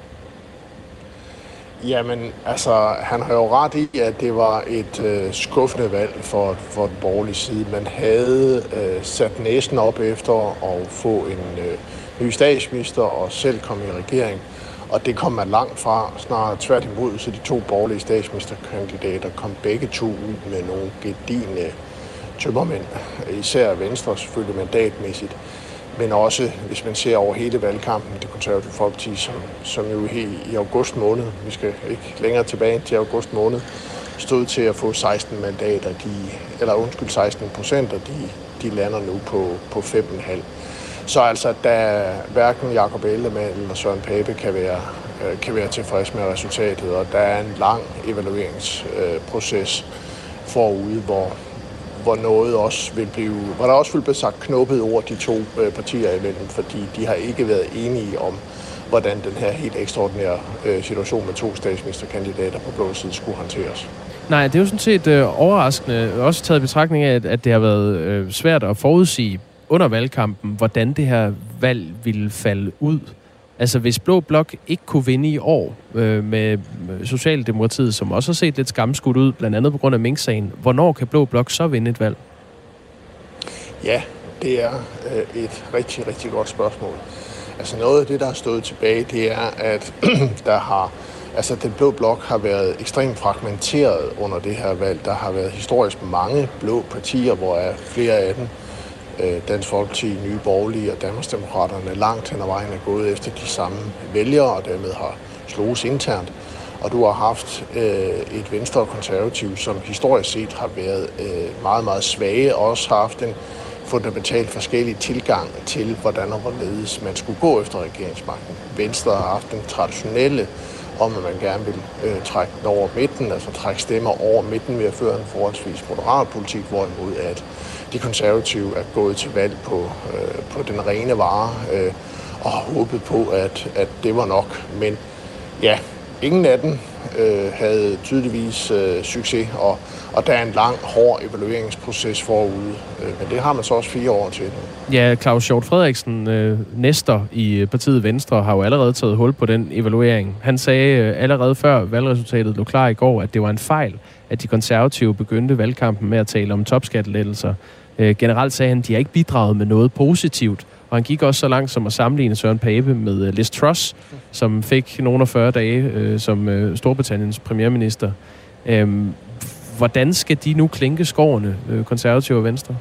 Jamen, altså, han har jo ret i, at det var et øh, skuffende valg for, for den borgerlige side. Man havde øh, sat næsen op efter at få en øh, ny statsminister og selv komme i regering. Og det kom man langt fra, snarere tværtimod, så de to borgerlige statsministerkandidater kom begge to ud med nogle gedigende tømmermænd, især Venstre selvfølgelig mandatmæssigt, men også, hvis man ser over hele valgkampen, det konservative folkeparti, som, som jo i, i august måned, vi skal ikke længere tilbage til august måned, stod til at få 16 mandater, de, eller undskyld, 16 procent, og de, de lander nu på, på 5,5. Så altså, da hverken Jakob Ellemann eller Søren Pape kan være, øh, kan være tilfreds med resultatet, og der er en lang evalueringsproces øh, forude, hvor, hvor noget også vil blive, hvor der også vil blive sagt knuppet ord de to øh, partier imellem, fordi de har ikke været enige om, hvordan den her helt ekstraordinære situation med to statsministerkandidater på blå side skulle håndteres. Nej, det er jo sådan set øh, overraskende, også taget i betragtning af, at, at det har været øh, svært at forudsige under valgkampen, hvordan det her valg ville falde ud. Altså hvis Blå Blok ikke kunne vinde i år øh, med Socialdemokratiet, som også har set lidt skamskudt ud, blandt andet på grund af Mink-sagen, hvornår kan Blå Blok så vinde et valg? Ja, det er øh, et rigtig, rigtig godt spørgsmål. Altså noget af det, der har stået tilbage, det er, at der har Altså, den blå blok har været ekstremt fragmenteret under det her valg. Der har været historisk mange blå partier, hvor er flere af dem Øh, Dansk Folkeparti, Nye Borgerlige og Danmarksdemokraterne langt hen ad vejen er gået efter de samme vælgere, og dermed har slået internt. Og du har haft øh, et venstre og konservativ, som historisk set har været øh, meget, meget svage, og også har haft en fundamentalt forskellig tilgang til, hvordan og hvorledes man skulle gå efter regeringsmagten. Venstre har haft den traditionelle om, at man gerne vil øh, trække den over midten, altså trække stemmer over midten ved at føre en forholdsvis moderat politik, hvorimod at de konservative er gået til valg på, øh, på den rene vare øh, og har håbet på, at, at det var nok. Men ja, ingen af dem øh, havde tydeligvis øh, succes, og, og der er en lang, hård evalueringsproces forude. Øh, men det har man så også fire år til. Ja, Claus Hjort Frederiksen, øh, næster i øh, partiet Venstre, har jo allerede taget hul på den evaluering. Han sagde øh, allerede før valgresultatet lå klar i går, at det var en fejl, at de konservative begyndte valgkampen med at tale om topskattelettelser. Øh, generelt sagde han, at de har ikke bidraget med noget positivt. Og han gik også så langt som at sammenligne Søren Pape med øh, Liz Truss, som fik nogle af 40 dage øh, som øh, Storbritanniens premierminister. Øh, hvordan skal de nu klinke skårene, øh, konservative og venstre?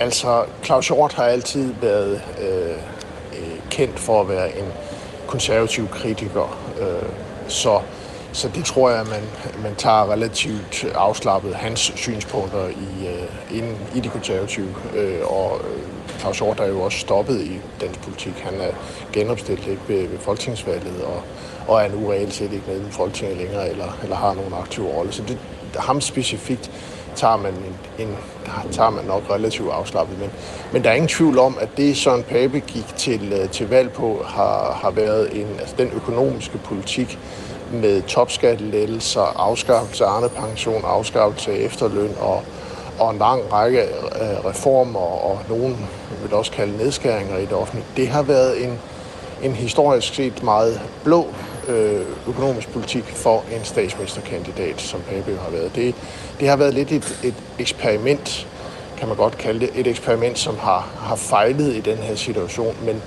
Altså, Claus Hjort har altid været øh, øh kendt for at være en konservativ kritiker. Øh, så, så det tror jeg, man, man tager relativt afslappet hans synspunkter i, øh, inden, i de konservative. Øh, og øh, Claus Hjort er jo også stoppet i dansk politik. Han er genopstillet ikke ved, ved folketingsvalget, og, og er nu reelt set ikke med i Folketinget længere, eller, eller har nogen aktiv rolle. Så det, ham specifikt tager man, en, en, tager man nok relativt afslappet. Men, men der er ingen tvivl om, at det Søren Pape gik til, øh, til valg på, har, har været en, altså den økonomiske politik med topskattelettelser, afskaffelse af Arne-pension, afskaffelse af efterløn og, og en lang række øh, reformer og nogen vil også kalde nedskæringer i det offentlige. Det har været en, en historisk set meget blå øh, økonomisk politik for en statsministerkandidat, som Pape har været. Det, det har været lidt et, et eksperiment, kan man godt kalde det, et eksperiment, som har, har fejlet i den her situation, men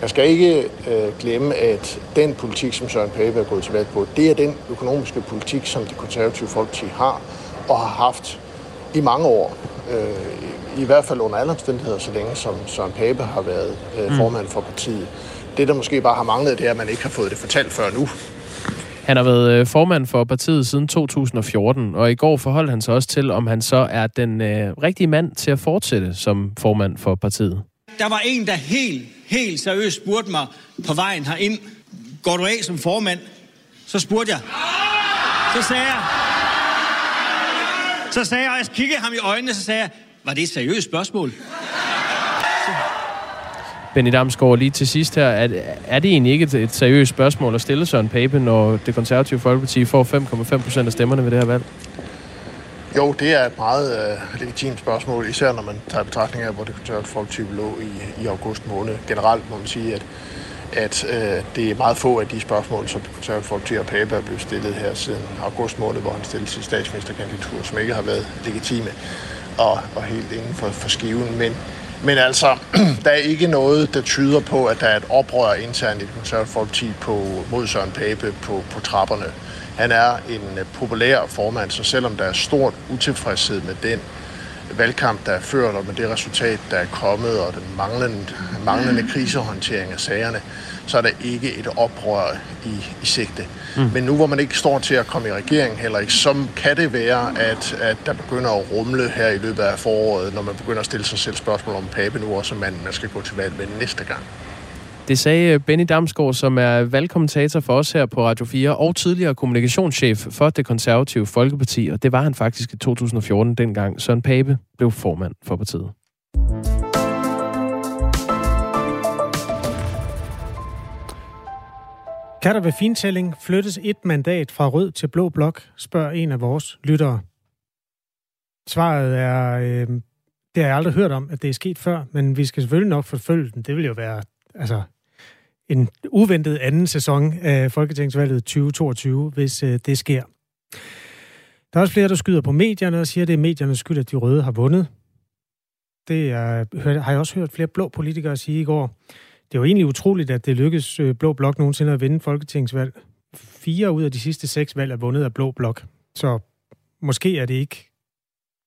jeg skal ikke øh, glemme, at den politik, som Søren Pape er gået til valg på, det er den økonomiske politik, som det konservative folkeparti har og har haft i mange år. Øh, I hvert fald under alle omstændigheder, så længe som Søren Pape har været øh, mm. formand for partiet. Det, der måske bare har manglet, det er, at man ikke har fået det fortalt før nu. Han har været øh, formand for partiet siden 2014, og i går forholdt han sig også til, om han så er den øh, rigtige mand til at fortsætte som formand for partiet. Der var en, der helt, helt seriøst spurgte mig på vejen herind, går du af som formand? Så spurgte jeg. Så sagde jeg, så sagde jeg, og jeg kiggede ham i øjnene, så sagde jeg, var det et seriøst spørgsmål? Benny Damsgaard, lige til sidst her. Er, er det egentlig ikke et, et seriøst spørgsmål at stille Søren Pape, når det konservative Folkeparti får 5,5 procent af stemmerne ved det her valg? Jo, det er et meget øh, legitimt spørgsmål, især når man tager betragtning af, hvor det konservative Folkeparti lå i, i august måned. Generelt må man sige, at, at øh, det er meget få af de spørgsmål, som det konservative Folkeparti og Pape er blevet stillet her siden august måned, hvor han stillede sin statsministerkandidatur, som ikke har været legitime og, og helt inden for, for skiven. Men men altså, der er ikke noget, der tyder på, at der er et oprør internt i det konservative folkeparti på, mod Søren Pape på, på trapperne. Han er en populær formand, så selvom der er stort utilfredshed med den valgkamp, der er ført, og med det resultat, der er kommet, og den manglende, manglende krisehåndtering af sagerne, så er der ikke et oprør i, i sigte. Mm. Men nu hvor man ikke står til at komme i regering heller ikke, så kan det være, at, at der begynder at rumle her i løbet af foråret, når man begynder at stille sig selv spørgsmål om Pape nu også, man, man skal gå til valg med næste gang. Det sagde øh, Benny Damsgaard, som er valgkommentator for os her på Radio 4, og tidligere kommunikationschef for det konservative Folkeparti, og det var han faktisk i 2014, dengang Søren Pape blev formand for partiet. Kan der ved fintælling flyttes et mandat fra rød til blå blok, spørger en af vores lyttere. Svaret er, øh, det har jeg aldrig hørt om, at det er sket før, men vi skal selvfølgelig nok forfølge den. Det vil jo være altså, en uventet anden sæson af Folketingsvalget 2022, hvis øh, det sker. Der er også flere, der skyder på medierne og siger, at det er mediernes skyld, at de røde har vundet. Det er, har jeg også hørt flere blå politikere sige i går. Det er jo egentlig utroligt, at det lykkedes øh, Blå Blok nogensinde at vinde folketingsvalg. Fire ud af de sidste seks valg er vundet af Blå Blok. Så måske er det ikke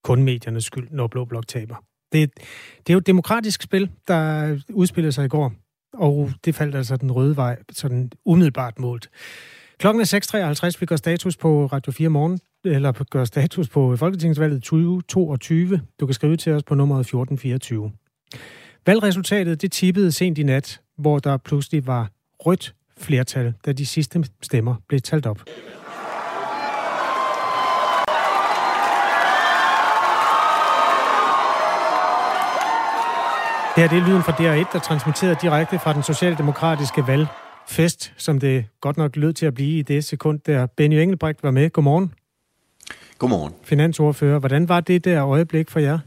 kun mediernes skyld, når Blå Blok taber. Det, det er jo et demokratisk spil, der udspillede sig i går, og det faldt altså den røde vej, sådan umiddelbart målt. Klokken er 6.53, vi gør status på Radio 4 morgen, eller gør status på Folketingsvalget 2022. Du kan skrive til os på nummeret 1424. Valgresultatet det tippede sent i nat, hvor der pludselig var rødt flertal, da de sidste stemmer blev talt op. her det er lyden fra DR1, der transmitterer direkte fra den socialdemokratiske valgfest, som det godt nok lød til at blive i det sekund, der Benny Engelbrecht var med. Godmorgen. Godmorgen. Finansordfører. Hvordan var det der øjeblik for jer?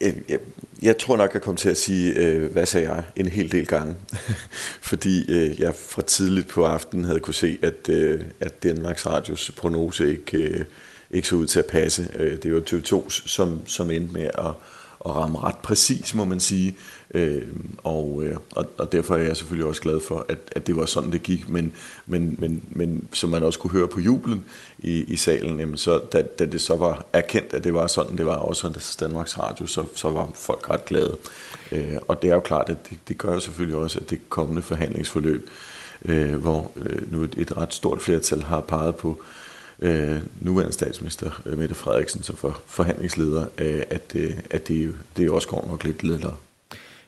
Jeg, jeg, jeg tror nok, jeg kommer til at sige, øh, hvad sagde jeg, en hel del gange. Fordi øh, jeg fra tidligt på aftenen havde kunne se, at, øh, at Danmarks Radios prognose ikke, øh, ikke så ud til at passe. Øh, det var TV2, som, som endte med at, at ramme ret præcis, må man sige. Øh, og, øh, og, og derfor er jeg selvfølgelig også glad for, at, at det var sådan, det gik. Men, men, men, men som man også kunne høre på jublen i, i salen, jamen så, da, da det så var erkendt, at det var sådan, det var også hos Danmarks Radio, så, så var folk ret glade. Øh, og det er jo klart, at det, det gør jo selvfølgelig også, at det kommende forhandlingsforløb, øh, hvor øh, nu et, et ret stort flertal har peget på øh, nuværende statsminister øh, Mette Frederiksen som for, forhandlingsleder, øh, at, øh, at det, det også går nok lidt lettere.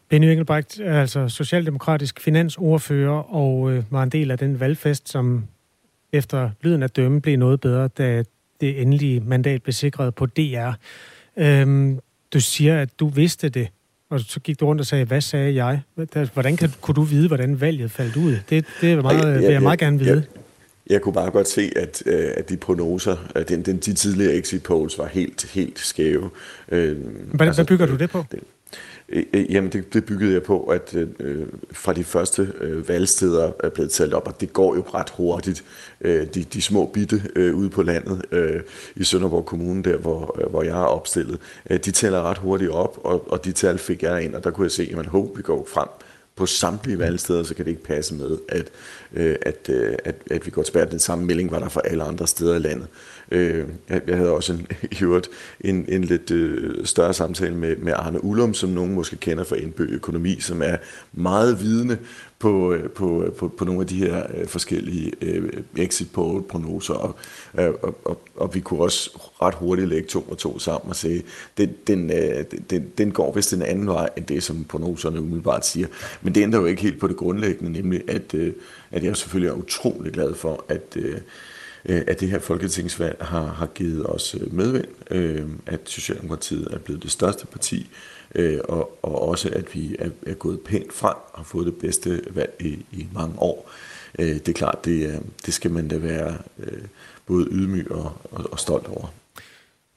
Benny Engelbrecht er altså socialdemokratisk finansordfører og øh, var en del af den valgfest, som efter lyden af dømme blev noget bedre, da det endelige mandat blev sikret på DR. Øhm, du siger, at du vidste det, og så gik du rundt og sagde, hvad sagde jeg? Hvordan kan, kunne du vide, hvordan valget faldt ud? Det, det er meget, jeg, vil jeg meget gerne vide. Jeg, jeg kunne bare godt se, at, øh, at de prognoser, at den, den, de tidligere exit polls var helt, helt skæve. Øh, hvad, altså, hvad bygger du det på? Det, Øh, øh, jamen, det, det byggede jeg på, at øh, fra de første øh, valgsteder er blevet talt op, og det går jo ret hurtigt. Øh, de, de små bitte øh, ude på landet øh, i Sønderborg Kommune, der hvor, øh, hvor jeg er opstillet, øh, de tæller ret hurtigt op, og, og de tal fik jeg ind, og der kunne jeg se, at man håber, vi går frem på samtlige valgsteder, så kan det ikke passe med, at, øh, at, øh, at, at vi går tilbage. Den samme melding var der for alle andre steder i landet. Øh, jeg, havde også en, en, en lidt øh, større samtale med, med Arne Ullum, som nogen måske kender fra Indbø Økonomi, som er meget vidende på, øh, på, øh, på, på nogle af de her øh, forskellige exit poll prognoser og, og, og, og vi kunne også ret hurtigt lægge to og to sammen og sige, den, den, den, den går vist den anden vej end det, som prognoserne umiddelbart siger. Men det ændrer jo ikke helt på det grundlæggende, nemlig at, at jeg selvfølgelig er utrolig glad for, at at det her folketingsvalg har, har givet os medvind, at Socialdemokratiet er blevet det største parti, øh, og, og også at vi er, er gået pænt frem og har fået det bedste valg i, i mange år. Øh, det er klart, det, øh, det skal man da være øh, både ydmyg og, og, og stolt over.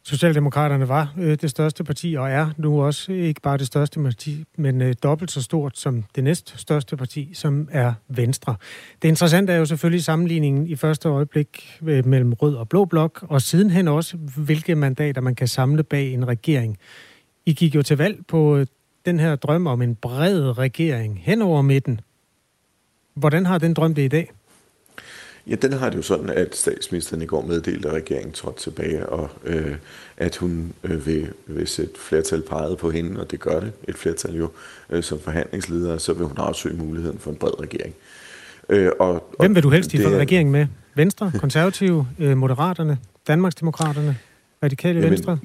Socialdemokraterne var øh, det største parti, og er nu også ikke bare det største parti, men øh, dobbelt så stort som det næst største parti, som er Venstre. Det interessante er jo selvfølgelig sammenligningen i første øjeblik øh, mellem rød og blå blok, og sidenhen også, hvilke mandater man kan samle bag en regering. I gik jo til valg på øh, den her drøm om en bred regering hen over midten. Hvordan har den drøm det i dag? Ja, den har det jo sådan, at statsministeren i går meddelte, at regeringen trådte tilbage, og øh, at hun øh, vil, hvis et flertal pegede på hende, og det gør det, et flertal jo, øh, som forhandlingsleder, så vil hun afsøge muligheden for en bred regering. Øh, og, Hvem vil du helst i en regering med? Venstre, konservative, øh, moderaterne, Danmarksdemokraterne, radikale jamen, venstre?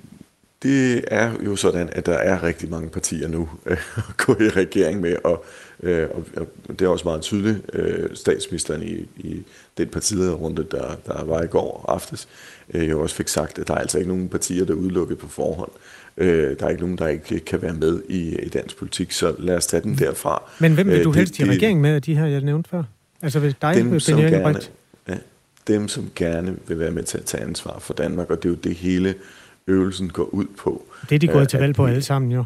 Det er jo sådan, at der er rigtig mange partier nu øh, at gå i regering med, og, øh, og det er også meget tydeligt. Øh, statsministeren i, i den partilederrunde, der, der var i går aftes, øh, jo også fik sagt, at der er altså ikke nogen partier, der er udelukket på forhånd. Øh, der er ikke nogen, der ikke kan være med i, i dansk politik, så lad os tage den derfra. Men hvem vil du øh, helst i regering med af de her, jeg nævnte før? Altså hvis dig, dem, som gerne, ja, dem, som gerne vil være med til at tage ansvar for Danmark, og det er jo det hele øvelsen går ud på. Det er de gået til valg på alle sammen jo.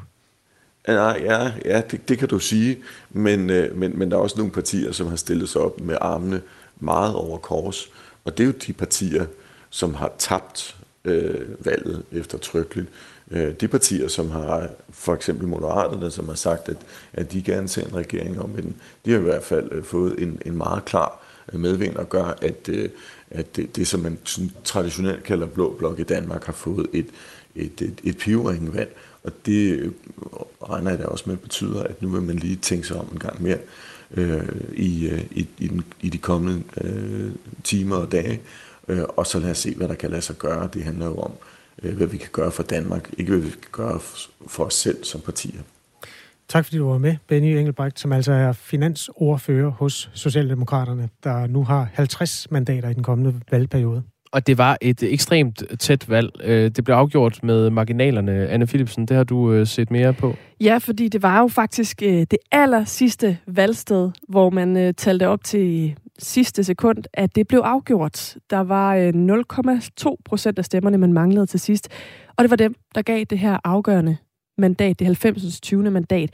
Ja, ja, ja det, det kan du sige, men, øh, men, men der er også nogle partier, som har stillet sig op med armene meget over kors, og det er jo de partier, som har tabt øh, valget eftertrykkeligt. Øh, de partier, som har, for eksempel Moderaterne, som har sagt, at, at de gerne ser en regering om den, de har i hvert fald øh, fået en, en meget klar øh, medvind og gør, at, øh, at det, det, som man sådan traditionelt kalder blå blok i Danmark, har fået et, et, et, et pivringvand. Og det øh, regner jeg da også med betyder, at nu vil man lige tænke sig om en gang mere øh, i, øh, i, i, den, i de kommende øh, timer og dage. Øh, og så lad os se, hvad der kan lade sig gøre. Det handler jo om, øh, hvad vi kan gøre for Danmark, ikke hvad vi kan gøre for os selv som partier. Tak fordi du var med, Benny Engelbrecht, som altså er finansordfører hos Socialdemokraterne, der nu har 50 mandater i den kommende valgperiode. Og det var et ekstremt tæt valg. Øh, det blev afgjort med marginalerne. Anne Philipsen, det har du øh, set mere på. Ja, fordi det var jo faktisk øh, det aller sidste valgsted, hvor man talte op til sidste sekund, at det blev afgjort. Der var 0,2 procent af stemmerne, man manglede til sidst. Og det var dem, der gav det her afgørende mandat, det 90. 20. mandat.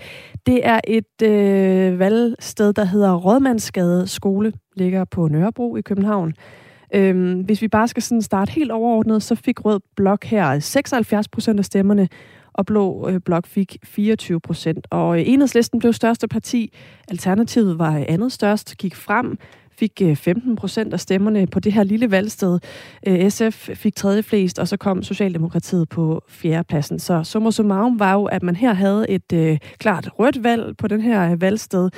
Det er et øh, valgsted, der hedder Rådmandsgade Skole, ligger på Nørrebro i København. Øhm, hvis vi bare skal sådan starte helt overordnet, så fik Rød Blok her 76 procent af stemmerne, og Blå øh, Blok fik 24 procent. Og øh, Enhedslisten blev største parti, Alternativet var øh, andet størst, gik frem, fik øh, 15 procent af stemmerne på det her lille valgsted. Øh, SF fik tredje flest, og så kom Socialdemokratiet på fjerdepladsen. Så summa summarum var jo, at man her havde et øh, klart rødt valg på den her øh, valgsted.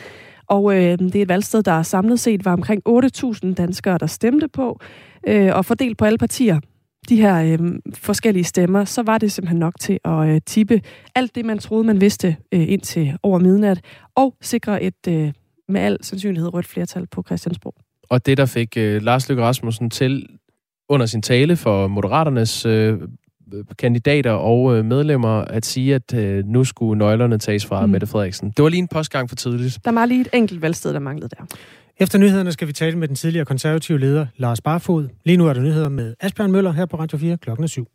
Og øh, det er et valgsted, der samlet set var omkring 8.000 danskere, der stemte på, øh, og fordelt på alle partier de her øh, forskellige stemmer, så var det simpelthen nok til at øh, tippe alt det, man troede, man vidste øh, indtil over midnat, og sikre et øh, med al sandsynlighed rødt flertal på Christiansborg. Og det, der fik øh, Lars Løkke Rasmussen til under sin tale for Moderaternes øh, kandidater og øh, medlemmer at sige, at øh, nu skulle nøglerne tages fra mm. Mette Frederiksen. Det var lige en postgang for tidligt. Der var lige et enkelt valgsted, der manglede der. Efter nyhederne skal vi tale med den tidligere konservative leder Lars Barfod. Lige nu er der nyheder med Asbjørn Møller her på Radio 4 klokken 7.